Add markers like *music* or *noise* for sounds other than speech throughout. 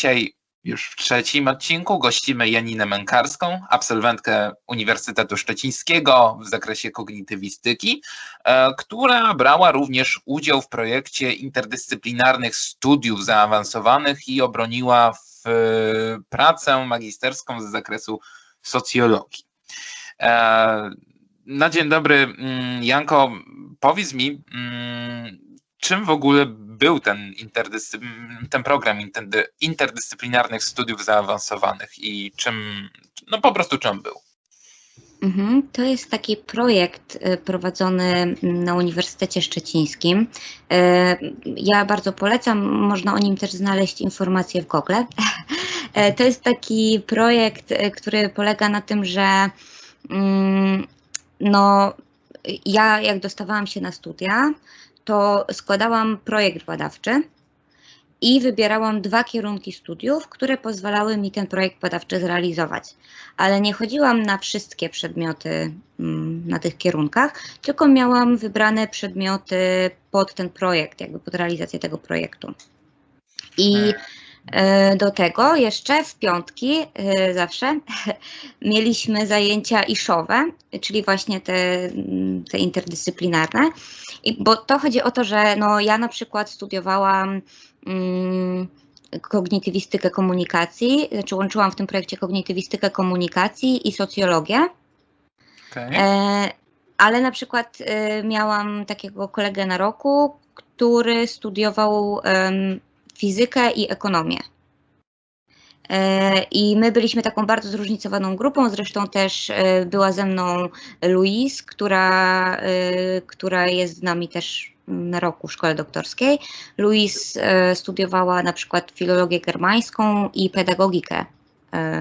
dzisiaj już w trzecim odcinku gościmy Janinę Mękarską, absolwentkę Uniwersytetu Szczecińskiego w zakresie kognitywistyki, e, która brała również udział w projekcie interdyscyplinarnych studiów zaawansowanych i obroniła w e, pracę magisterską z zakresu socjologii. E, na dzień dobry, mm, Janko, powiedz mi, mm, czym w ogóle był ten, ten program interdyscyplinarnych studiów zaawansowanych i czym, no po prostu czym był? Mhm, to jest taki projekt y, prowadzony na Uniwersytecie Szczecińskim. Y, ja bardzo polecam, można o nim też znaleźć informacje w Google. E, *laughs* to jest taki projekt, y, który polega na tym, że mm, no, ja jak dostawałam się na studia, to składałam projekt badawczy i wybierałam dwa kierunki studiów, które pozwalały mi ten projekt badawczy zrealizować. Ale nie chodziłam na wszystkie przedmioty mm, na tych kierunkach, tylko miałam wybrane przedmioty pod ten projekt, jakby pod realizację tego projektu. I e, do tego jeszcze w piątki e, zawsze *laughs* mieliśmy zajęcia iszowe, czyli właśnie te, te interdyscyplinarne. I, bo to chodzi o to, że no, ja na przykład studiowałam mm, kognitywistykę komunikacji, znaczy łączyłam w tym projekcie kognitywistykę komunikacji i socjologię. Okay. E, ale na przykład e, miałam takiego kolegę na roku, który studiował e, fizykę i ekonomię. E, I my byliśmy taką bardzo zróżnicowaną grupą, zresztą też e, była ze mną Louise, która, e, która jest z nami też na roku w szkole doktorskiej. Louise studiowała na przykład filologię germańską i pedagogikę,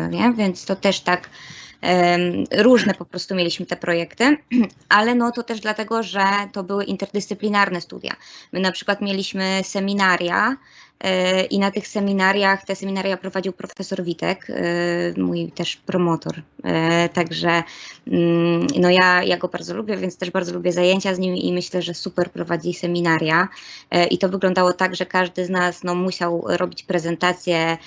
nie? więc to też tak różne po prostu mieliśmy te projekty, *clears throat* ale no to też dlatego, że to były interdyscyplinarne studia. My na przykład mieliśmy seminaria, I na tych seminariach, te seminaria prowadził profesor Witek, e, mój też promotor. E, także mm, no ja, ja go bardzo lubię, więc też bardzo lubię zajęcia z nim i myślę, że super prowadzi seminaria. I to wyglądało tak, że każdy z nas no, musiał robić prezentacje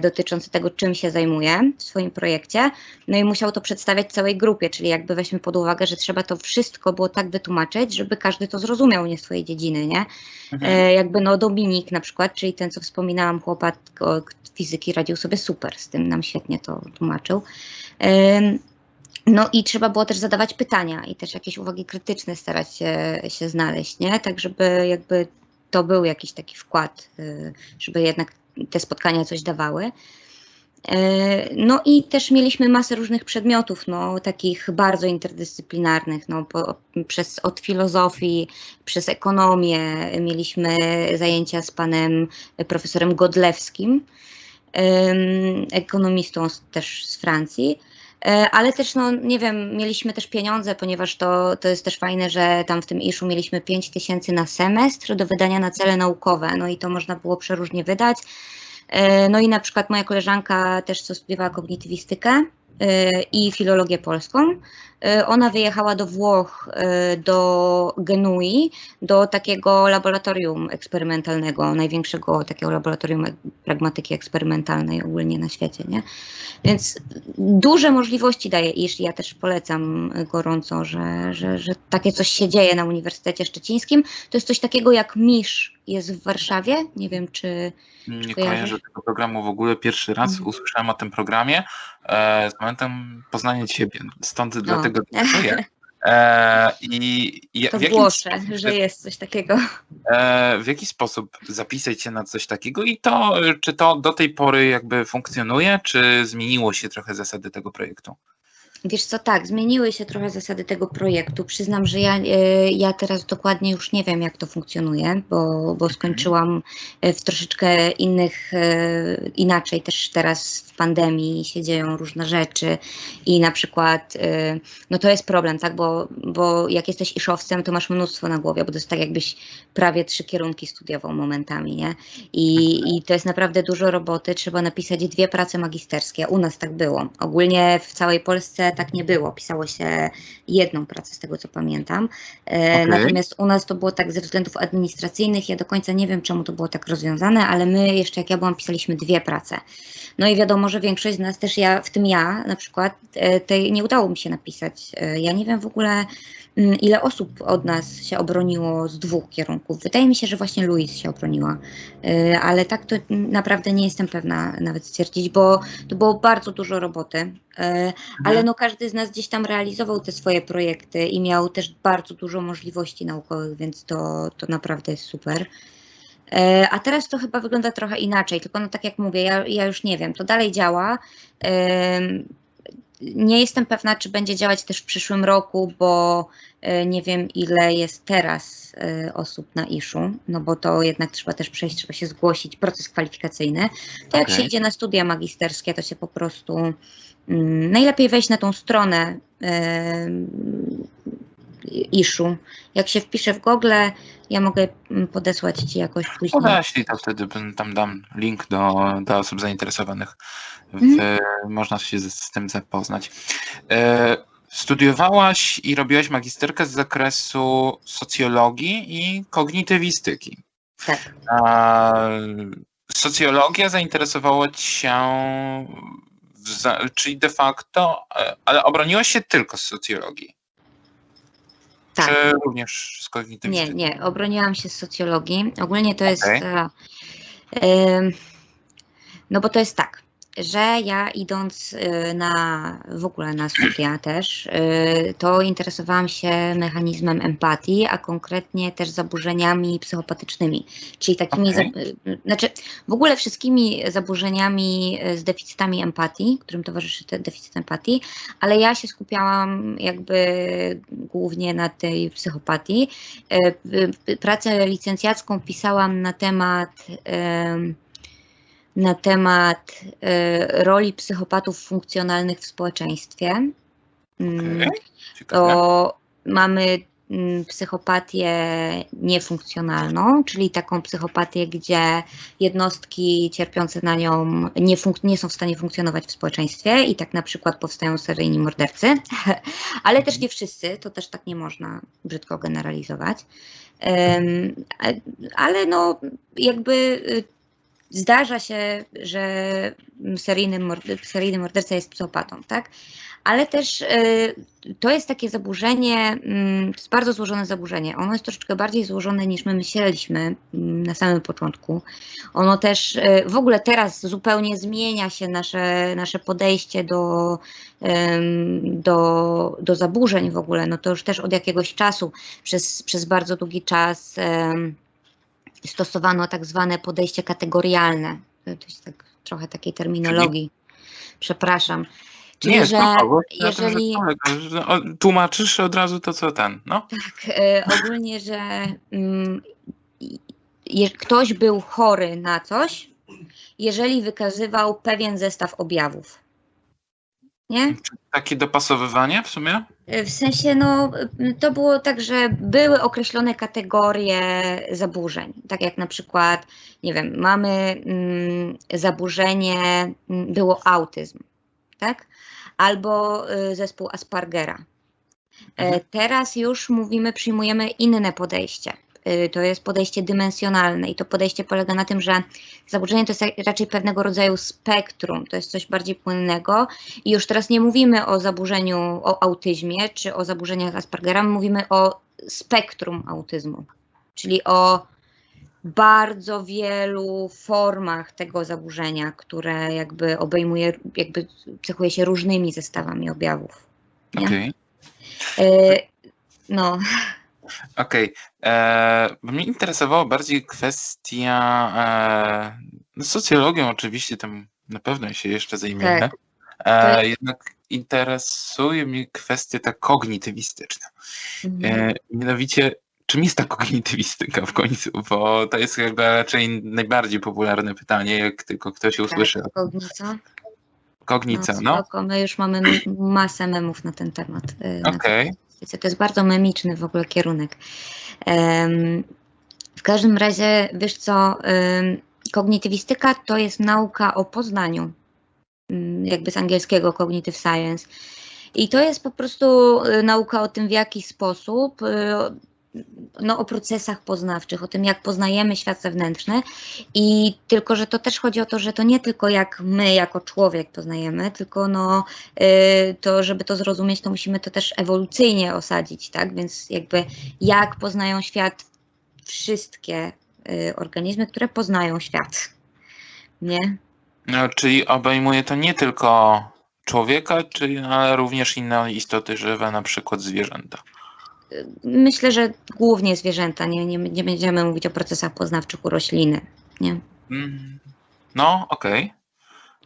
dotyczące tego, czym się zajmuje w swoim projekcie. No i musiał to przedstawiać całej grupie, czyli jakby weźmy pod uwagę, że trzeba to wszystko było tak wytłumaczyć, żeby każdy to zrozumiał, nie swojej dziedziny, nie? Mhm. Jakby no Dominik na przykład, czyli ten, co wspominałam, chłopak fizyki radził sobie super z tym, nam świetnie to tłumaczył. No i trzeba było też zadawać pytania i też jakieś uwagi krytyczne starać się, się znaleźć, nie? Tak, żeby jakby to był jakiś taki wkład, y, żeby jednak te spotkania coś dawały. E, no i też mieliśmy masę różnych przedmiotów, no, takich bardzo interdyscyplinarnych, no, po, przez, od filozofii, przez ekonomię. Mieliśmy zajęcia z panem profesorem Godlewskim, ekonomistą też z Francji. E, ale też, no nie wiem, mieliśmy też pieniądze, ponieważ to, to jest też fajne, że tam w tym iszu mieliśmy 5 tysięcy na semestr do wydania na cele naukowe, no i to można było przeróżnie wydać. E, no i na przykład moja koleżanka też co studiowała kognitywistykę e, i filologię polską. E, ona wyjechała do Włoch, do Genui, do takiego laboratorium eksperymentalnego, największego takiego laboratorium pragmatyki eksperymentalnej ogólnie na świecie, nie? Więc duże możliwości daje i ja też polecam gorąco, że, że, że takie coś się dzieje na Uniwersytecie Szczecińskim. To jest coś takiego jak MISZ jest w Warszawie, nie wiem czy nie kojarzę tego programu w ogóle. Pierwszy raz mhm. usłyszałem o tym programie e, z momentem poznania siebie. Stąd no. dlatego *laughs* dziękuję. E, i, i to w Włoszę, sposób, że jest coś takiego. E, w jaki sposób zapisać się na coś takiego i to, czy to do tej pory jakby funkcjonuje, czy zmieniło się trochę zasady tego projektu? Wiesz co, tak, zmieniły się trochę zasady tego projektu. Przyznam, że ja, e, ja teraz dokładnie już nie wiem, jak to funkcjonuje, bo, bo mhm. skończyłam e, w troszeczkę innych, e, inaczej też teraz w pandemii się dzieją różne rzeczy i na przykład, no to jest problem, tak, bo, bo jak jesteś iszowcem, to masz mnóstwo na głowie, bo to jest tak jakbyś prawie trzy kierunki studiował momentami, nie? I, i to jest naprawdę dużo roboty, trzeba napisać dwie prace magisterskie. U nas tak było. Ogólnie w całej Polsce tak nie było. Pisało się jedną pracę z tego, co pamiętam. E, Okej. Natomiast u nas to było tak ze względów administracyjnych. Ja do końca nie wiem, czemu to było tak rozwiązane, ale my jeszcze jak ja byłam, pisaliśmy dwie prace. No i wiadomo, że większość z nas też ja, w tym ja na przykład, e, tej nie udało mi się napisać. E, Ja nie wiem w ogóle, mm, ile osób od nas się obroniło z dwóch kierunków. Wydaje mi się, że właśnie Louise się obroniła, ale tak to naprawdę nie jestem pewna nawet stwierdzić, bo to było bardzo dużo roboty. E, Ale no każdy z nas gdzieś tam realizował te swoje projekty i miał też bardzo dużo możliwości naukowych, więc to, to naprawdę jest super. E, A teraz to chyba wygląda trochę inaczej, tylko no tak jak mówię, ja, ja już nie wiem, to dalej działa. Em, Nie jestem pewna, czy będzie działać też w przyszłym roku, bo e, nie wiem, ile jest teraz e, osób na iszu, no bo to jednak trzeba też przejść, trzeba się zgłosić, proces kwalifikacyjny. To jak Okej. się idzie na studia magisterskie, to się po prostu mm, najlepiej wejść na tą stronę em, iszu. Jak się wpisze w Google, ja mogę mm, podesłać Ci jakoś później. Podeślij to wtedy tam dam link do, do osób zainteresowanych. W, Mhm. Można się z, z tym zapoznać. E, studiowałaś i robiłaś magisterkę z zakresu socjologii i kognitywistyki. Tak. Socjologia zainteresowała Cię, czyli de facto, e, ale obroniłaś się tylko z socjologii, Tak. czy również z Nie, kognitywistyki? nie, obroniłam się z socjologii. Ogólnie to jest. Okej. e, em, no bo to jest tak, że ja idąc e, na w ogóle na studia też, e, to interesowałam się mechanizmem empatii, a konkretnie też zaburzeniami psychopatycznymi, czyli takimi, e, znaczy w ogóle wszystkimi zaburzeniami e, z deficytami empatii, którym towarzyszy ten deficyt empatii, ale ja się skupiałam jakby głównie na tej psychopatii. Y, Pracę licencjacką pisałam na temat em, na temat e, roli psychopatów funkcjonalnych w społeczeństwie. Mm, Ciekawe. To mamy mm, psychopatię niefunkcjonalną, czyli taką psychopatię, gdzie jednostki cierpiące na nią nie, nie są w stanie funkcjonować w społeczeństwie i tak na przykład powstają seryjni mordercy, *laughs* ale też nie wszyscy, to też tak nie można brzydko generalizować. A- Ale no jakby y, zdarza się, że seryjny, mord- seryjny morderca jest psychopatą, tak? Ale też y, to jest takie zaburzenie, mm, to jest bardzo złożone zaburzenie. Ono jest troszeczkę bardziej złożone niż my myśleliśmy mm, na samym początku. Ono też y, w ogóle teraz zupełnie zmienia się nasze, nasze podejście do, do, do zaburzeń w ogóle. No to już też od jakiegoś czasu, przez, przez bardzo długi czas stosowano tak zwane podejście kategorialne. To jest tak trochę takiej terminologii. Przepraszam. Czyli, Nie, że spoko, tym, jeżeli tłumaczysz od razu to, co ten, no. tak, e, ogólnie, że mm, je, ktoś był chory na coś, jeżeli wykazywał pewien zestaw objawów. Nie? Takie dopasowywanie w sumie? W sensie, no, to było tak, że były określone kategorie zaburzeń. Tak jak na przykład, nie wiem, mamy mm, zaburzenie, mm, było autyzm, tak? Albo y, zespół Aspergera. E, Mhm. Teraz już mówimy, przyjmujemy inne podejście. Y, To jest podejście dymensjonalne i to podejście polega na tym, że zaburzenie to jest ra- raczej pewnego rodzaju spektrum, to jest coś bardziej płynnego i już teraz nie mówimy o zaburzeniu, o autyzmie czy o zaburzeniach Aspergera, my mówimy o spektrum autyzmu, czyli o bardzo wielu formach tego zaburzenia, które jakby obejmuje, jakby cechuje się różnymi zestawami objawów. Okej. E, No, Okej. E, mnie interesowała bardziej kwestia. E, no socjologią oczywiście tam na pewno się jeszcze zajmiemy. Tak. E, To- jednak interesuje mnie kwestia ta kognitywistyczna. mhm. E, mianowicie, czym jest ta kognitywistyka w końcu? Bo to jest chyba raczej najbardziej popularne pytanie, jak tylko ktoś usłyszy. Tak, Kognica. Kognica, no, no. spoko, my już mamy masę memów na ten temat. y, na Okej. Wiecie, To jest bardzo memiczny w ogóle kierunek. W każdym razie, wiesz co, kognitywistyka to jest nauka o poznaniu, mm, jakby z angielskiego cognitive science. I to jest po prostu y, nauka o tym, w jaki sposób, y, no, o procesach poznawczych, o tym, jak poznajemy świat zewnętrzny. I tylko, że to też chodzi o to, że to nie tylko jak my, jako człowiek poznajemy, tylko no, y, to, żeby to zrozumieć, to musimy to też ewolucyjnie osadzić, tak? Więc jakby jak poznają świat wszystkie organizmy, które poznają świat. Nie? No, czyli obejmuje to nie tylko człowieka, czy, ale również inne istoty żywe, na przykład zwierzęta. Myślę, że głównie zwierzęta. Nie, nie, nie będziemy mówić o procesach poznawczych u rośliny. Nie? Mm, no, okej.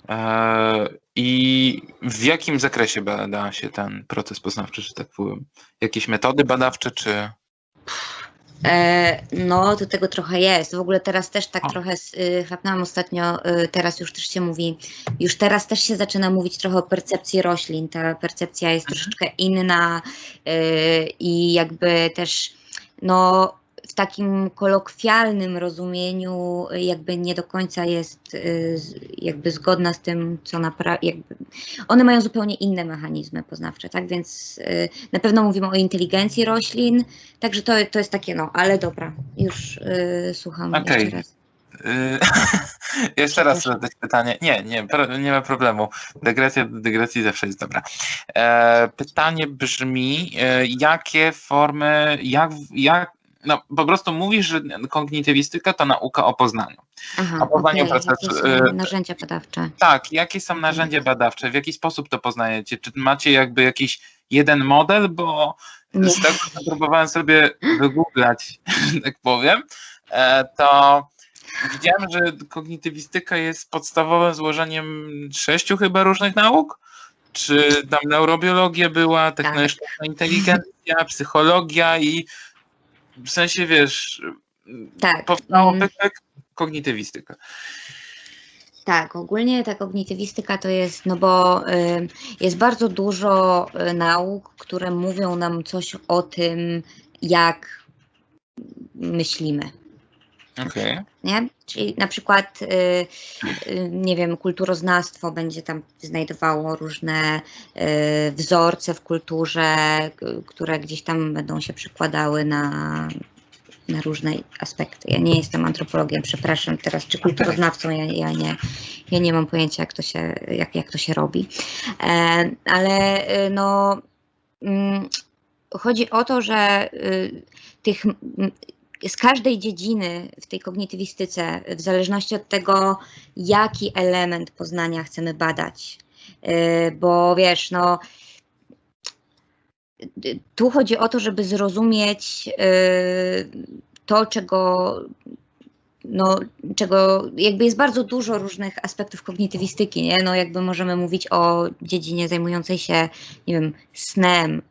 Okay. E, I w jakim zakresie bada się ten proces poznawczy, że tak powiem? Jakieś metody badawcze, czy. No, do tego trochę jest. W ogóle teraz też tak o. trochę y, chlapnęłam ostatnio, y, teraz już też się mówi, już teraz też się zaczyna mówić trochę o percepcji roślin. Ta percepcja jest mhm. troszeczkę inna y, i jakby też, no, takim kolokwialnym rozumieniu jakby nie do końca jest y, jakby zgodna z tym, co naprawdę, one mają zupełnie inne mechanizmy poznawcze, tak, więc y, na pewno mówimy o inteligencji roślin, także to, to jest takie, no, ale dobra, już y, słucham okay. *laughs* jeszcze raz. Jeszcze raz zadać pytanie. Nie, nie, nie ma problemu. Dygresja do dygresji zawsze jest dobra. E, pytanie brzmi, e, jakie formy, jak, jak, no, po prostu mówisz, że kognitywistyka to nauka o poznaniu. Aha, o poznaniu okay. Jakie są narzędzia badawcze? Tak, jakie są narzędzia badawcze? W jaki sposób to poznajecie? Czy macie jakby jakiś jeden model? Bo Nie. z tego, co próbowałem sobie wygooglać, *laughs* tak powiem, e, to widziałem, że kognitywistyka jest podstawowym złożeniem sześciu chyba różnych nauk. Czy tam neurobiologia była, technologiczna tak. inteligencja, psychologia i w sensie, wiesz, tak. powstało mm. kognitywistyka. Tak, ogólnie ta kognitywistyka to jest, no bo y, jest bardzo dużo y, nauk, które mówią nam coś o tym, jak myślimy. Okay. Nie? Czyli na przykład, y, y, nie wiem, kulturoznawstwo będzie tam znajdowało różne y, wzorce w kulturze, które gdzieś tam będą się przykładały na, na różne aspekty. Ja nie jestem antropologiem, przepraszam teraz, czy kulturoznawcą, ja, ja, nie, ja nie mam pojęcia, jak to się, jak, jak to się robi. E, ale no, mm, chodzi o to, że tych z każdej dziedziny w tej kognitywistyce, w zależności od tego, jaki element poznania chcemy badać. Y, bo wiesz, no, tu chodzi o to, żeby zrozumieć y, to, czego no, czego jakby jest bardzo dużo różnych aspektów kognitywistyki, nie? No, jakby możemy mówić o dziedzinie zajmującej się, nie wiem, snem,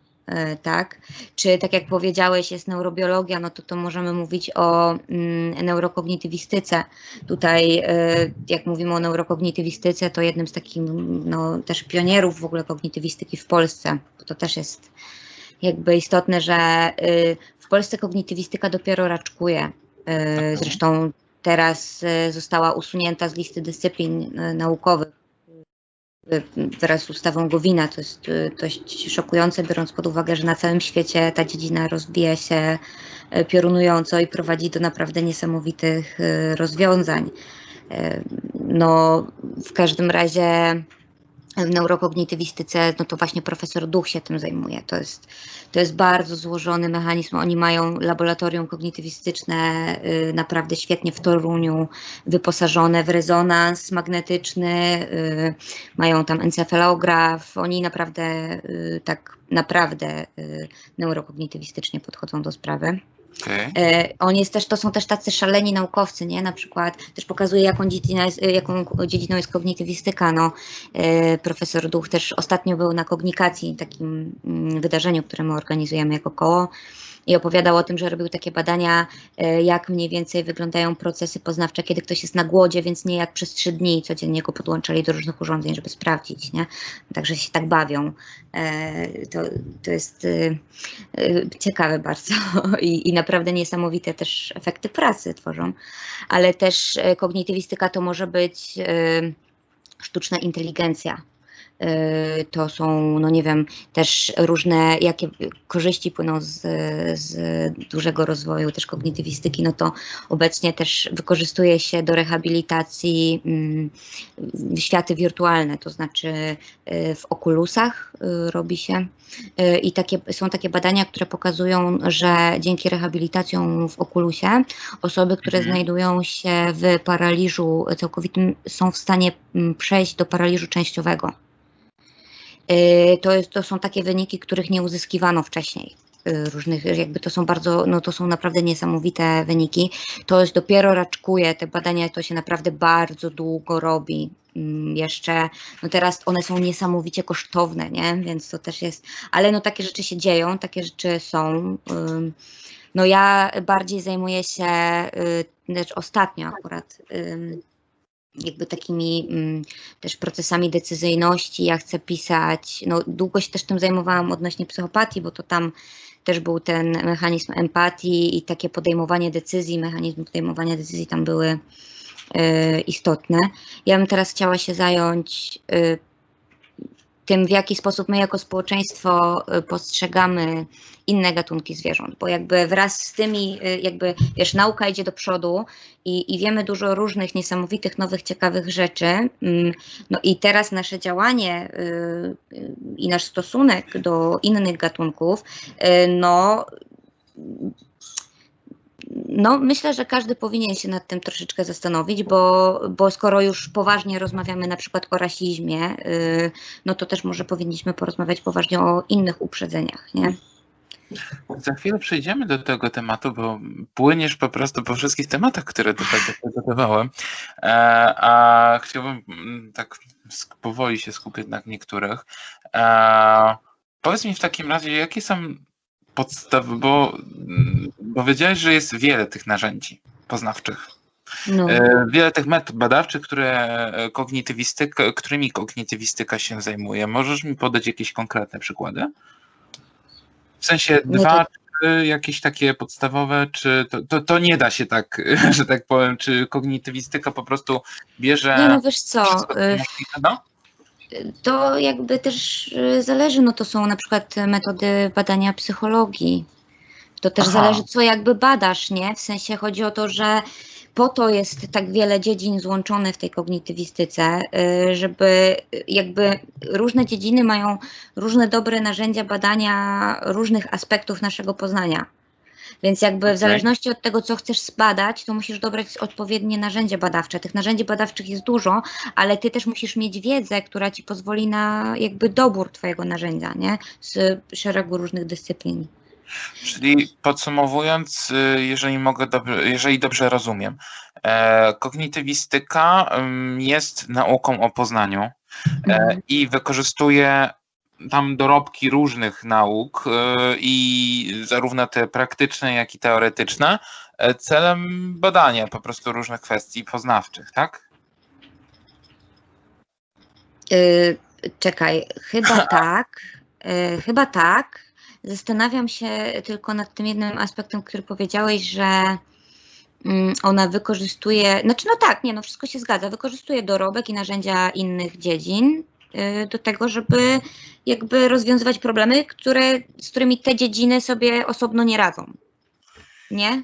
tak? Czy tak jak powiedziałeś, jest neurobiologia, no to to możemy mówić o mm, neurokognitywistyce. Tutaj, e, jak mówimy o neurokognitywistyce, to jednym z takich no, też pionierów w ogóle kognitywistyki w Polsce, bo to też jest jakby istotne, że y, w Polsce kognitywistyka dopiero raczkuje. Y, zresztą teraz została usunięta z listy dyscyplin naukowych wraz z ustawą Gowina. To jest y, dość szokujące, biorąc pod uwagę, że na całym świecie ta dziedzina rozwija się y, piorunująco i prowadzi do naprawdę niesamowitych y, rozwiązań. No, w każdym razie w neurokognitywistyce, no to właśnie profesor Duch się tym zajmuje. To jest, to jest bardzo złożony mechanizm. Oni mają laboratorium kognitywistyczne y, naprawdę świetnie w Toruniu, wyposażone w rezonans magnetyczny, y, mają tam encefalograf. Oni naprawdę y, tak naprawdę neurokognitywistycznie podchodzą do sprawy. Okay. E, on jest też, to są też tacy szaleni naukowcy, nie? Na przykład też pokazuje, jaką, jest, jaką dziedziną jest kognitywistyka. No, e, profesor Duch też ostatnio był na kognikacji, takim mm, wydarzeniu, które my organizujemy jako koło i opowiadał o tym, że robił takie badania, e, jak mniej więcej wyglądają procesy poznawcze, kiedy ktoś jest na głodzie, więc nie jak przez trzy dni codziennie go podłączali do różnych urządzeń, żeby sprawdzić, nie? Także się tak bawią. E, to, to jest e, ciekawe bardzo *laughs* I, i naprawdę niesamowite też efekty pracy tworzą, ale też kognitywistyka to może być sztuczna inteligencja to są, no nie wiem, też różne, jakie korzyści płyną z, z dużego rozwoju też kognitywistyki, no to obecnie też wykorzystuje się do rehabilitacji mm, światy wirtualne, to znaczy w okulusach robi się i takie, są takie badania, które pokazują, że dzięki rehabilitacjom w okulusie osoby, które mhm. znajdują się w paraliżu całkowitym są w stanie mm, przejść do paraliżu częściowego. Y, to, jest, to są takie wyniki, których nie uzyskiwano wcześniej y, różnych, jakby to są bardzo, no to są naprawdę niesamowite wyniki. To jest dopiero raczkuje, te badania to się naprawdę bardzo długo robi. Mm, jeszcze, no teraz one są niesamowicie kosztowne, nie? Więc to też jest, ale no takie rzeczy się dzieją, takie rzeczy są. No ja bardziej zajmuję się, y, znaczy ostatnio akurat, jakby takimi mm, też procesami decyzyjności. Ja chcę pisać, no długo się też tym zajmowałam odnośnie psychopatii, bo to tam też był ten mechanizm empatii i takie podejmowanie decyzji, mechanizmy podejmowania decyzji tam były y, istotne. Ja bym teraz chciała się zająć y, tym, w jaki sposób my jako społeczeństwo y, postrzegamy inne gatunki zwierząt, bo jakby wraz z tymi, y, jakby wiesz, nauka idzie do przodu i, i wiemy dużo różnych niesamowitych, nowych, ciekawych rzeczy. Mm, no i teraz nasze działanie y, i nasz stosunek do innych gatunków, no no, myślę, że każdy powinien się nad tym troszeczkę zastanowić, bo, bo skoro już poważnie rozmawiamy na przykład o rasizmie, yy, no to też może powinniśmy porozmawiać poważnie o innych uprzedzeniach, nie? Za chwilę przejdziemy do tego tematu, bo płyniesz po prostu po wszystkich tematach, które tutaj przygotowałem, e, a chciałbym mm, tak powoli się skupić na niektórych. E, powiedz mi w takim razie, jakie są podstawy, bo, bo wiedziałeś, że jest wiele tych narzędzi poznawczych. No. E, wiele tych metod badawczych, które kognitywistyka, którymi kognitywistyka się zajmuje. Możesz mi podać jakieś konkretne przykłady? W sensie no dwa, to... jakieś takie podstawowe, czy to, to, to, nie da się tak, *laughs* że tak powiem, czy kognitywistyka po prostu bierze. Nie, no wiesz co. No? To jakby też zależy, no to są na przykład metody badania psychologii. To też Aha. zależy, co jakby badasz, nie? W sensie chodzi o to, że po to jest tak wiele dziedzin złączonych w tej kognitywistyce, y, żeby jakby różne dziedziny mają różne dobre narzędzia badania różnych aspektów naszego poznania. Więc jakby w zależności od tego, co chcesz zbadać, to musisz dobrać odpowiednie narzędzie badawcze. Tych narzędzi badawczych jest dużo, ale ty też musisz mieć wiedzę, która ci pozwoli na jakby dobór twojego narzędzia, nie? Z szeregu różnych dyscyplin. Czyli podsumowując, y, jeżeli mogę dobrze, jeżeli dobrze rozumiem, e, kognitywistyka jest nauką o poznaniu e, mhm. i wykorzystuje tam dorobki różnych nauk e, i zarówno te praktyczne, jak i teoretyczne, e, celem badania po prostu różnych kwestii poznawczych, tak? Yy, czekaj, chyba *laughs* tak. Yy, chyba tak. Zastanawiam się tylko nad tym jednym aspektem, który powiedziałeś, że mm, ona wykorzystuje, znaczy no tak, nie, no wszystko się zgadza, wykorzystuje dorobek i narzędzia innych dziedzin, Y, do tego, żeby jakby rozwiązywać problemy, które, z którymi te dziedziny sobie osobno nie radzą. Nie?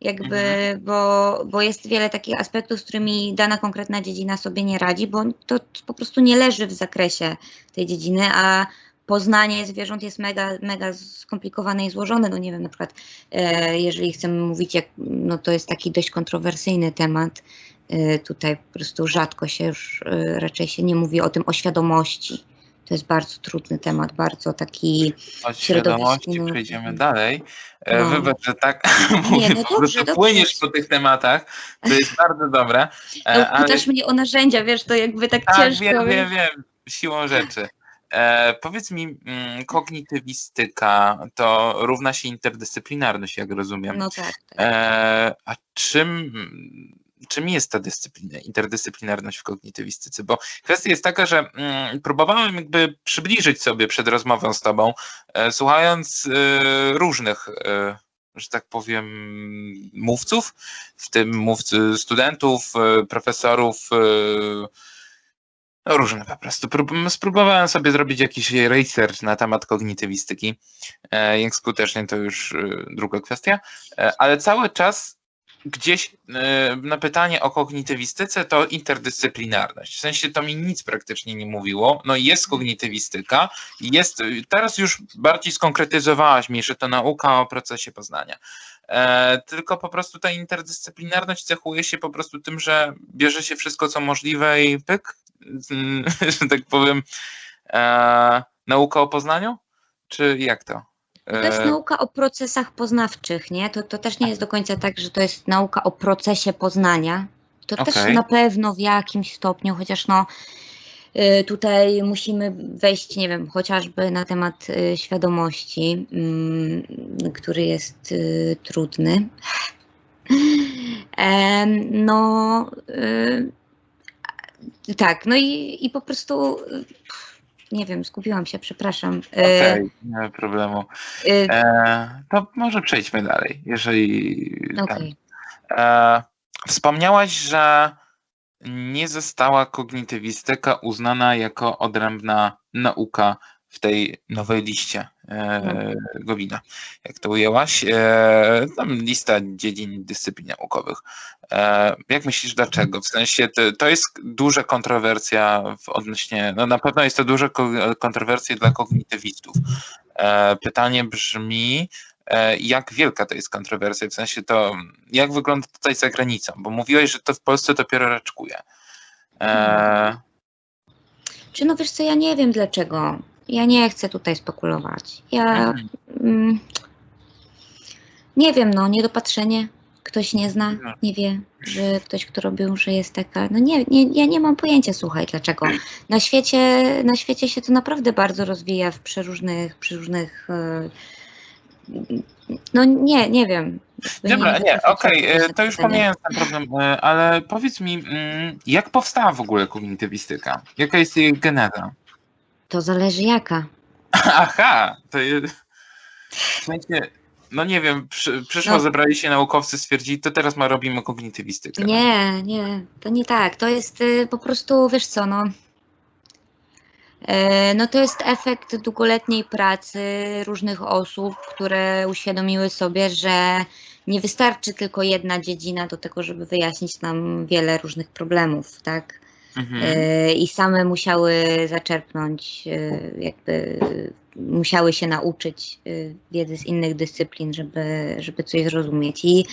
Jakby, mhm. bo, bo jest wiele takich aspektów, z którymi dana konkretna dziedzina sobie nie radzi, bo to po prostu nie leży w zakresie tej dziedziny, a poznanie zwierząt jest mega, mega skomplikowane i złożone. No nie wiem, na przykład e, jeżeli chcemy mówić, jak, no to jest taki dość kontrowersyjny temat, Y, tutaj po prostu rzadko się już y, raczej się nie mówi o tym, o świadomości. To jest bardzo trudny temat, bardzo taki. O świadomości przejdziemy dalej. E, no. Wybacz, że tak mówię, *laughs* nie, no po płyniesz po tych tematach, to jest bardzo dobre. E, no, ale... Pytasz mnie o narzędzia, wiesz, to jakby tak, tak ciężko. wiem, wiem, wiem, siłą rzeczy. E, powiedz mi, mm, kognitywistyka to równa się interdyscyplinarność, jak rozumiem. No tak. tak. E, a czym czym jest ta dyscyplina, interdyscyplinarność w kognitywistyce? Bo kwestia jest taka, że mm, próbowałem jakby przybliżyć sobie przed rozmową z tobą, e, słuchając e, różnych e, że tak powiem, mówców, w tym mówcy studentów, profesorów, no różne po prostu. Spróbowałem sobie zrobić jakiś research na temat kognitywistyki. E, jak skutecznie to już e, druga kwestia, e, ale cały czas gdzieś na pytanie o kognitywistyce to interdyscyplinarność. W sensie to mi nic praktycznie nie mówiło. No jest kognitywistyka, jest, teraz już bardziej skonkretyzowałaś mi, że to nauka o procesie poznania. Tylko po prostu ta interdyscyplinarność cechuje się po prostu tym, że bierze się wszystko co możliwe i pyk, *laughs* że tak powiem, e, nauka o poznaniu? Czy jak to? To jest e, nauka o procesach poznawczych, nie? To, to też nie jest do końca tak, że to jest nauka o procesie poznania. To okay. też na pewno w jakimś stopniu, chociaż no y, tutaj musimy wejść, nie wiem, chociażby na temat y, świadomości, mm, który jest y, trudny. *laughs* No, tak, no i, i po prostu nie wiem, skupiłam się, przepraszam. E, Okej, okay, nie ma problemu. E, e, to może przejdźmy dalej, jeżeli. Okay. E, wspomniałaś, że nie została kognitywistyka uznana jako odrębna nauka w tej nowej liście. Gowina, jak to ujęłaś. E, tam lista dziedzin dyscyplin naukowych. E, jak myślisz, dlaczego? W sensie to, to jest duża kontrowersja w odnośnie, no na pewno jest to duża kontrowersja dla kognitywistów. E, pytanie brzmi, e, jak wielka to jest kontrowersja, w sensie to, jak wygląda tutaj za granicą, bo mówiłeś, że to w Polsce dopiero raczkuje. E, Czy no wiesz co, ja nie wiem dlaczego. Ja nie chcę tutaj spekulować. Ja mm, nie wiem, no, niedopatrzenie. Ktoś nie zna, no. nie wie, że ktoś, kto robił, że jest taka. No nie, nie, ja nie mam pojęcia, słuchaj, dlaczego. Na świecie, na świecie się to naprawdę bardzo rozwija w przeróżnych, przeróżnych e, no nie, nie wiem. Dobra, nie, nie okej, okay. to już pomijając ten problem, e, ale powiedz mi, mm, jak powstała w ogóle kognitywistyka? Jaka jest jej geneza? To zależy jaka. *laughs* Aha, to jest. W sensie, no nie wiem, przy, przyszło, no. zebrali się naukowcy, stwierdzili, to teraz ma robimy kognitywistykę. Nie, nie, to nie tak. To jest y, po prostu, wiesz co, no. Y, no to jest efekt długoletniej pracy różnych osób, które uświadomiły sobie, że nie wystarczy tylko jedna dziedzina do tego, żeby wyjaśnić nam wiele różnych problemów, tak? Mhm. E, I same musiały zaczerpnąć, e, jakby musiały się nauczyć e, wiedzy z innych dyscyplin, żeby, żeby coś zrozumieć. I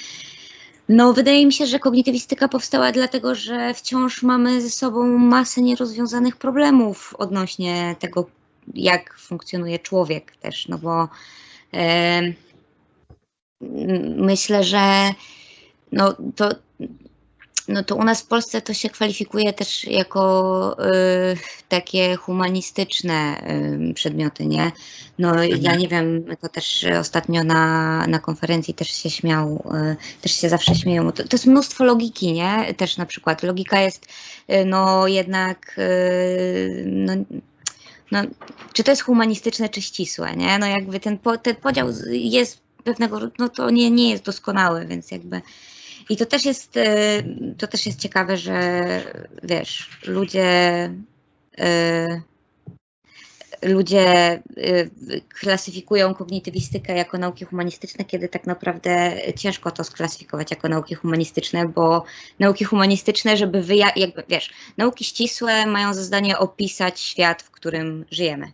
no, wydaje mi się, że kognitywistyka powstała dlatego, że wciąż mamy ze sobą masę nierozwiązanych problemów odnośnie tego, jak funkcjonuje człowiek też, no bo e, myślę, że no, to no to u nas w Polsce to się kwalifikuje też jako y, takie humanistyczne y, przedmioty, nie? No mhm. ja nie wiem, to też ostatnio na, na konferencji też się śmiał, y, też się zawsze śmieją. To, to, jest mnóstwo logiki, nie? Też na przykład logika jest y, no jednak y, no, no, czy to jest humanistyczne, czy ścisłe, nie? No jakby ten, po, ten podział jest pewnego, no to nie, nie jest doskonały, więc jakby i to też jest, y, to też jest ciekawe, że wiesz, ludzie y, ludzie y, klasyfikują kognitywistykę jako nauki humanistyczne, kiedy tak naprawdę ciężko to sklasyfikować jako nauki humanistyczne, bo nauki humanistyczne, żeby wyja- jakby, wiesz, nauki ścisłe mają za zadanie opisać świat, w którym żyjemy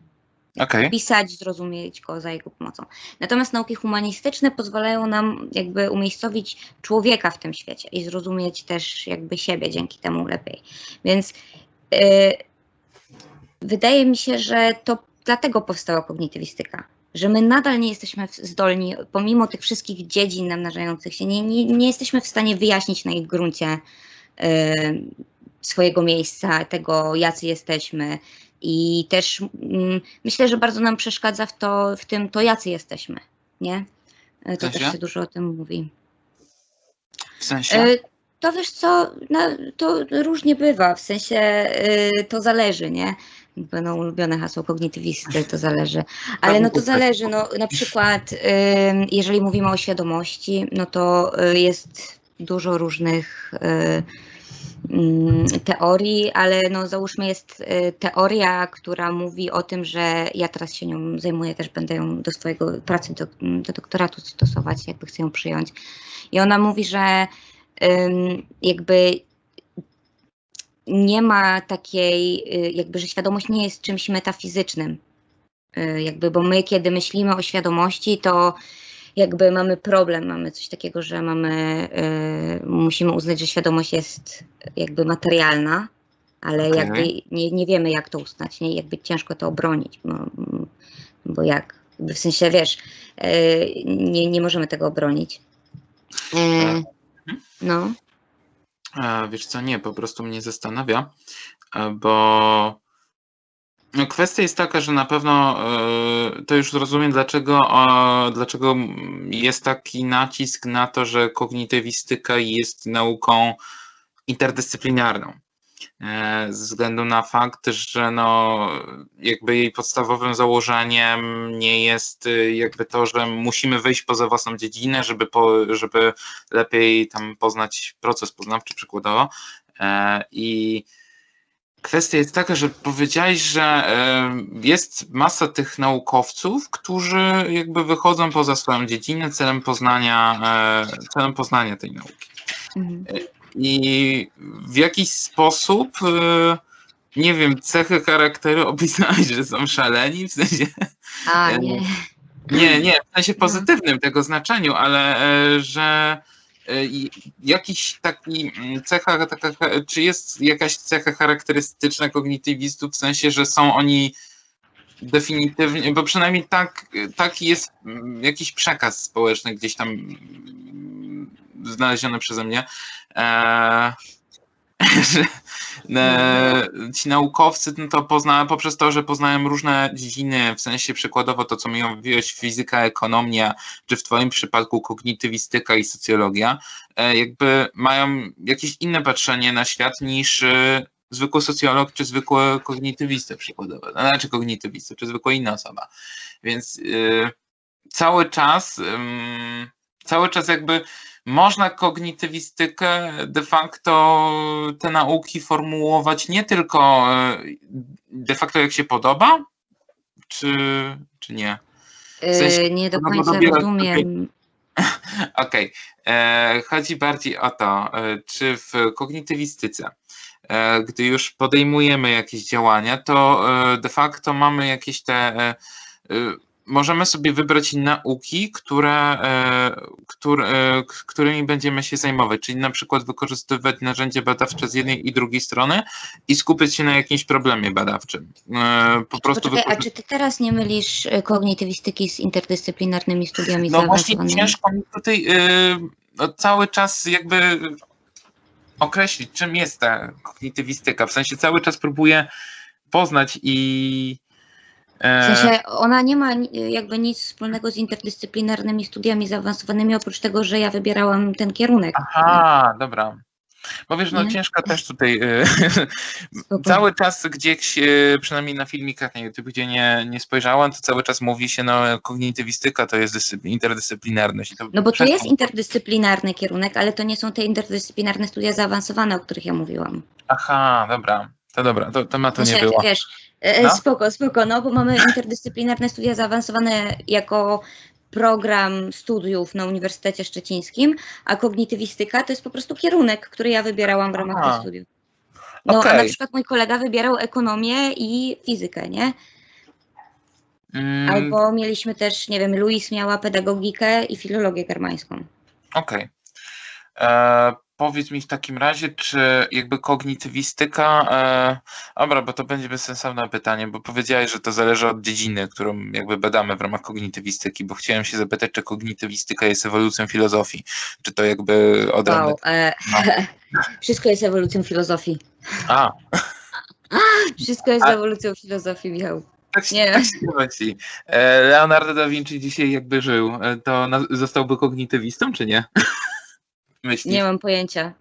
okay. pisać, zrozumieć go za jego pomocą. Natomiast nauki humanistyczne pozwalają nam jakby umiejscowić człowieka w tym świecie i zrozumieć też jakby siebie dzięki temu lepiej. Więc yy, wydaje mi się, że to dlatego powstała kognitywistyka. Że my nadal nie jesteśmy zdolni, pomimo tych wszystkich dziedzin namnażających się, nie, nie, nie jesteśmy w stanie wyjaśnić na ich gruncie yy, swojego miejsca, tego, jacy jesteśmy, i też mm, myślę, że bardzo nam przeszkadza w, to, w tym to, jacy jesteśmy, nie? E, to też się dużo o tym mówi. W sensie? E, to wiesz co, no, to różnie bywa, w sensie e, to zależy, nie? Będą ulubione hasło kognitywisty, to zależy. *laughs* Ale no to zależy, no na przykład jeżeli mówimy o świadomości, no to jest dużo różnych teorii, ale no załóżmy jest y, teoria, która mówi o tym, że ja teraz się nią zajmuję, też będę ją do swojego pracy, do, do doktoratu stosować, jakby chcę ją przyjąć. I ona mówi, że jakby nie ma takiej, y, jakby, że świadomość nie jest czymś metafizycznym. Y, jakby, bo my, kiedy myślimy o świadomości, to jakby mamy problem, mamy coś takiego, że mamy, y, musimy uznać, że świadomość jest jakby materialna, ale okay. jakby nie, nie wiemy, jak to uznać, nie? jakby ciężko to obronić, bo, bo jak, w sensie, wiesz, nie, nie możemy tego obronić. No. Wiesz co, nie, po prostu mnie zastanawia, e, bo kwestia jest taka, że na pewno e, to już zrozumiem, dlaczego, dlaczego jest taki nacisk na to, że kognitywistyka jest nauką interdyscyplinarną. E, ze względu na fakt, że no, jakby jej podstawowym założeniem nie jest y, jakby to, że musimy wyjść poza własną dziedzinę, żeby, po, żeby lepiej tam poznać proces poznawczy przykładowo. E, I kwestia jest taka, że powiedziałeś, że e, jest masa tych naukowców, którzy jakby wychodzą poza swoją dziedzinę celem poznania, celem poznania tej nauki. Mhm i w jakiś sposób, e, nie wiem, cechy charakteru *laughs* opisałeś, że są szaleni, w sensie... A, e, nie. Nie, nie, w sensie pozytywnym tego znaczeniu, ale e, że jakiś taki mm, cecha, taka, czy jest jakaś cecha charakterystyczna kognitywistów, w sensie, że są oni definitywnie, bo przynajmniej tak, taki jest mm, jakiś przekaz społeczny gdzieś tam mm, znaleziony przeze mnie, e, *laughs* że e, ci naukowcy no to poznałem poprzez to, że poznałem różne dziedziny, w sensie przykładowo to, co mi mówiłeś, fizyka, ekonomia, czy w twoim przypadku kognitywistyka i socjologia, e, jakby mają jakieś inne patrzenie na świat niż e, zwykły socjolog, czy zwykły kognitywista przykładowo, no, znaczy kognitywista, czy zwykła inna osoba. Więc yy, cały czas, yy, cały czas jakby można kognitywistykę de facto te nauki formułować nie tylko e, de facto jak się podoba, czy, czy nie? W sensie, nie do końca rozumiem. *laughs* Okej. Okay. E, chodzi bardziej o to, e, czy w kognitywistyce, gdy już podejmujemy jakieś działania, to de facto mamy jakieś te możemy sobie wybrać nauki, które, e, które, e, którymi będziemy się zajmować, czyli na przykład wykorzystywać narzędzia badawcze z jednej i drugiej strony i skupić się na jakimś problemie badawczym. E, po prostu Poczekaj, a czy ty teraz nie mylisz kognitywistyki z interdyscyplinarnymi studiami No właśnie ciężko mi tutaj no, cały czas jakby określić, czym jest ta kognitywistyka. W sensie cały czas próbuję poznać i w sensie ona nie ma jakby nic wspólnego z interdyscyplinarnymi studiami zaawansowanymi, oprócz tego, że ja wybierałam ten kierunek. Aha, dobra. Bo wiesz, no nie? ciężko też tutaj *laughs* y, cały czas gdzieś, y, przynajmniej na filmikach na YouTube, gdzie nie, nie spojrzałam, to cały czas mówi się, no kognitywistyka to jest interdyscyplinarność. No bo to jest interdyscyplinarny kierunek, ale to nie są te interdyscyplinarne studia zaawansowane, o których ja mówiłam. Aha, dobra. To dobra, to tematu nie było. Wiesz, e, e, no? spoko, spoko, no bo mamy interdyscyplinarne studia zaawansowane jako program studiów na Uniwersytecie Szczecińskim, a kognitywistyka to jest po prostu kierunek, który ja wybierałam w ramach tych studiów. No okay. a na przykład mój kolega wybierał ekonomię i fizykę, nie? Mm. Albo mieliśmy też, nie wiem, Luis miała pedagogikę i filologię germańską. Okej. Okay. Powiedz mi w takim razie, czy jakby kognitywistyka, e, dobra, bo to będzie bezsensowne pytanie, bo powiedziałeś, że to zależy od dziedziny, którą jakby badamy w ramach kognitywistyki, bo chciałem się zapytać, czy kognitywistyka jest ewolucją filozofii, czy to jakby odrębne... Wow, e, no. *laughs* Wszystko jest ewolucją filozofii. *laughs* A. Wszystko jest A. ewolucją filozofii, Michał. Tak się, nie. Tak się myśli. E, Leonardo da Vinci dzisiaj jakby żył, e, to zostałby kognitywistą, czy nie? *laughs* myślisz? *laughs* Nie mam pojęcia.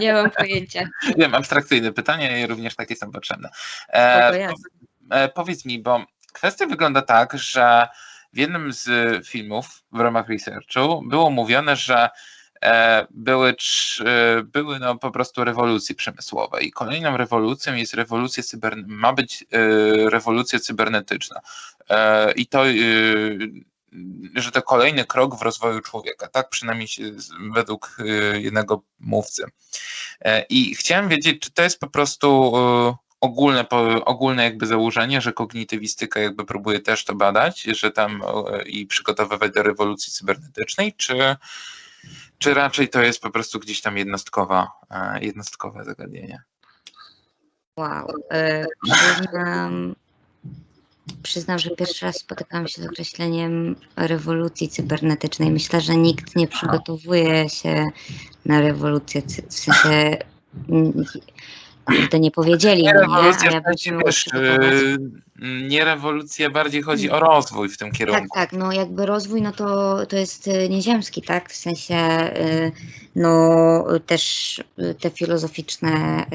nie mam pojęcia. Wiem, abstrakcyjne pytanie i również takie są potrzebne. E, e, powiedz mi, bo kwestia wygląda tak, że w jednym z filmów w ramach researchu było mówione, że e, były, e, były no po prostu rewolucje przemysłowe i kolejną rewolucją jest rewolucja cyberne, ma być rewolucja cybernetyczna i to że to kolejny krok w rozwoju człowieka, tak przynajmniej według jednego mówcy. I chciałem wiedzieć, czy to jest po prostu ogólne, ogólne jakby założenie, że kognitywistyka jakby próbuje też to badać, że tam i przygotowywać do rewolucji cybernetycznej, czy, czy raczej to jest po prostu gdzieś tam jednostkowa, e, jednostkowe zagadnienie? Wow. E, przyznam, że pierwszy raz spotykam się z określeniem rewolucji cybernetycznej. Myślę, że nikt nie przygotowuje się na rewolucję, w sensie kurde, nie powiedzieli nie, rewolucja, nie? Ja wiesz, yy, nie rewolucja, bardziej chodzi o rozwój w tym kierunku. Tak, tak, no jakby rozwój, no to, to jest y, nieziemski, tak, w sensie, yy, no też y, te filozoficzne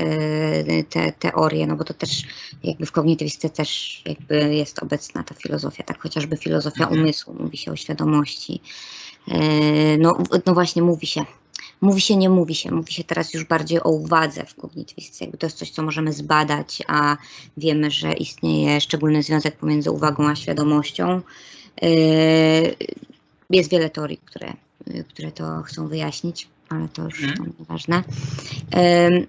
te teorie, no bo to też jakby w kognitywistyce też jakby jest obecna ta filozofia, tak, chociażby filozofia mhm. umysłu, mówi się o świadomości, no, no właśnie mówi się Mówi się, nie mówi się. Mówi się teraz już bardziej o uwadze w kognitywistyce. Jakby to jest coś, co możemy zbadać, a wiemy, że istnieje szczególny związek pomiędzy uwagą a świadomością. Yy, jest wiele teorii, które, które to chcą wyjaśnić, ale to już mm. nieważne. Yy,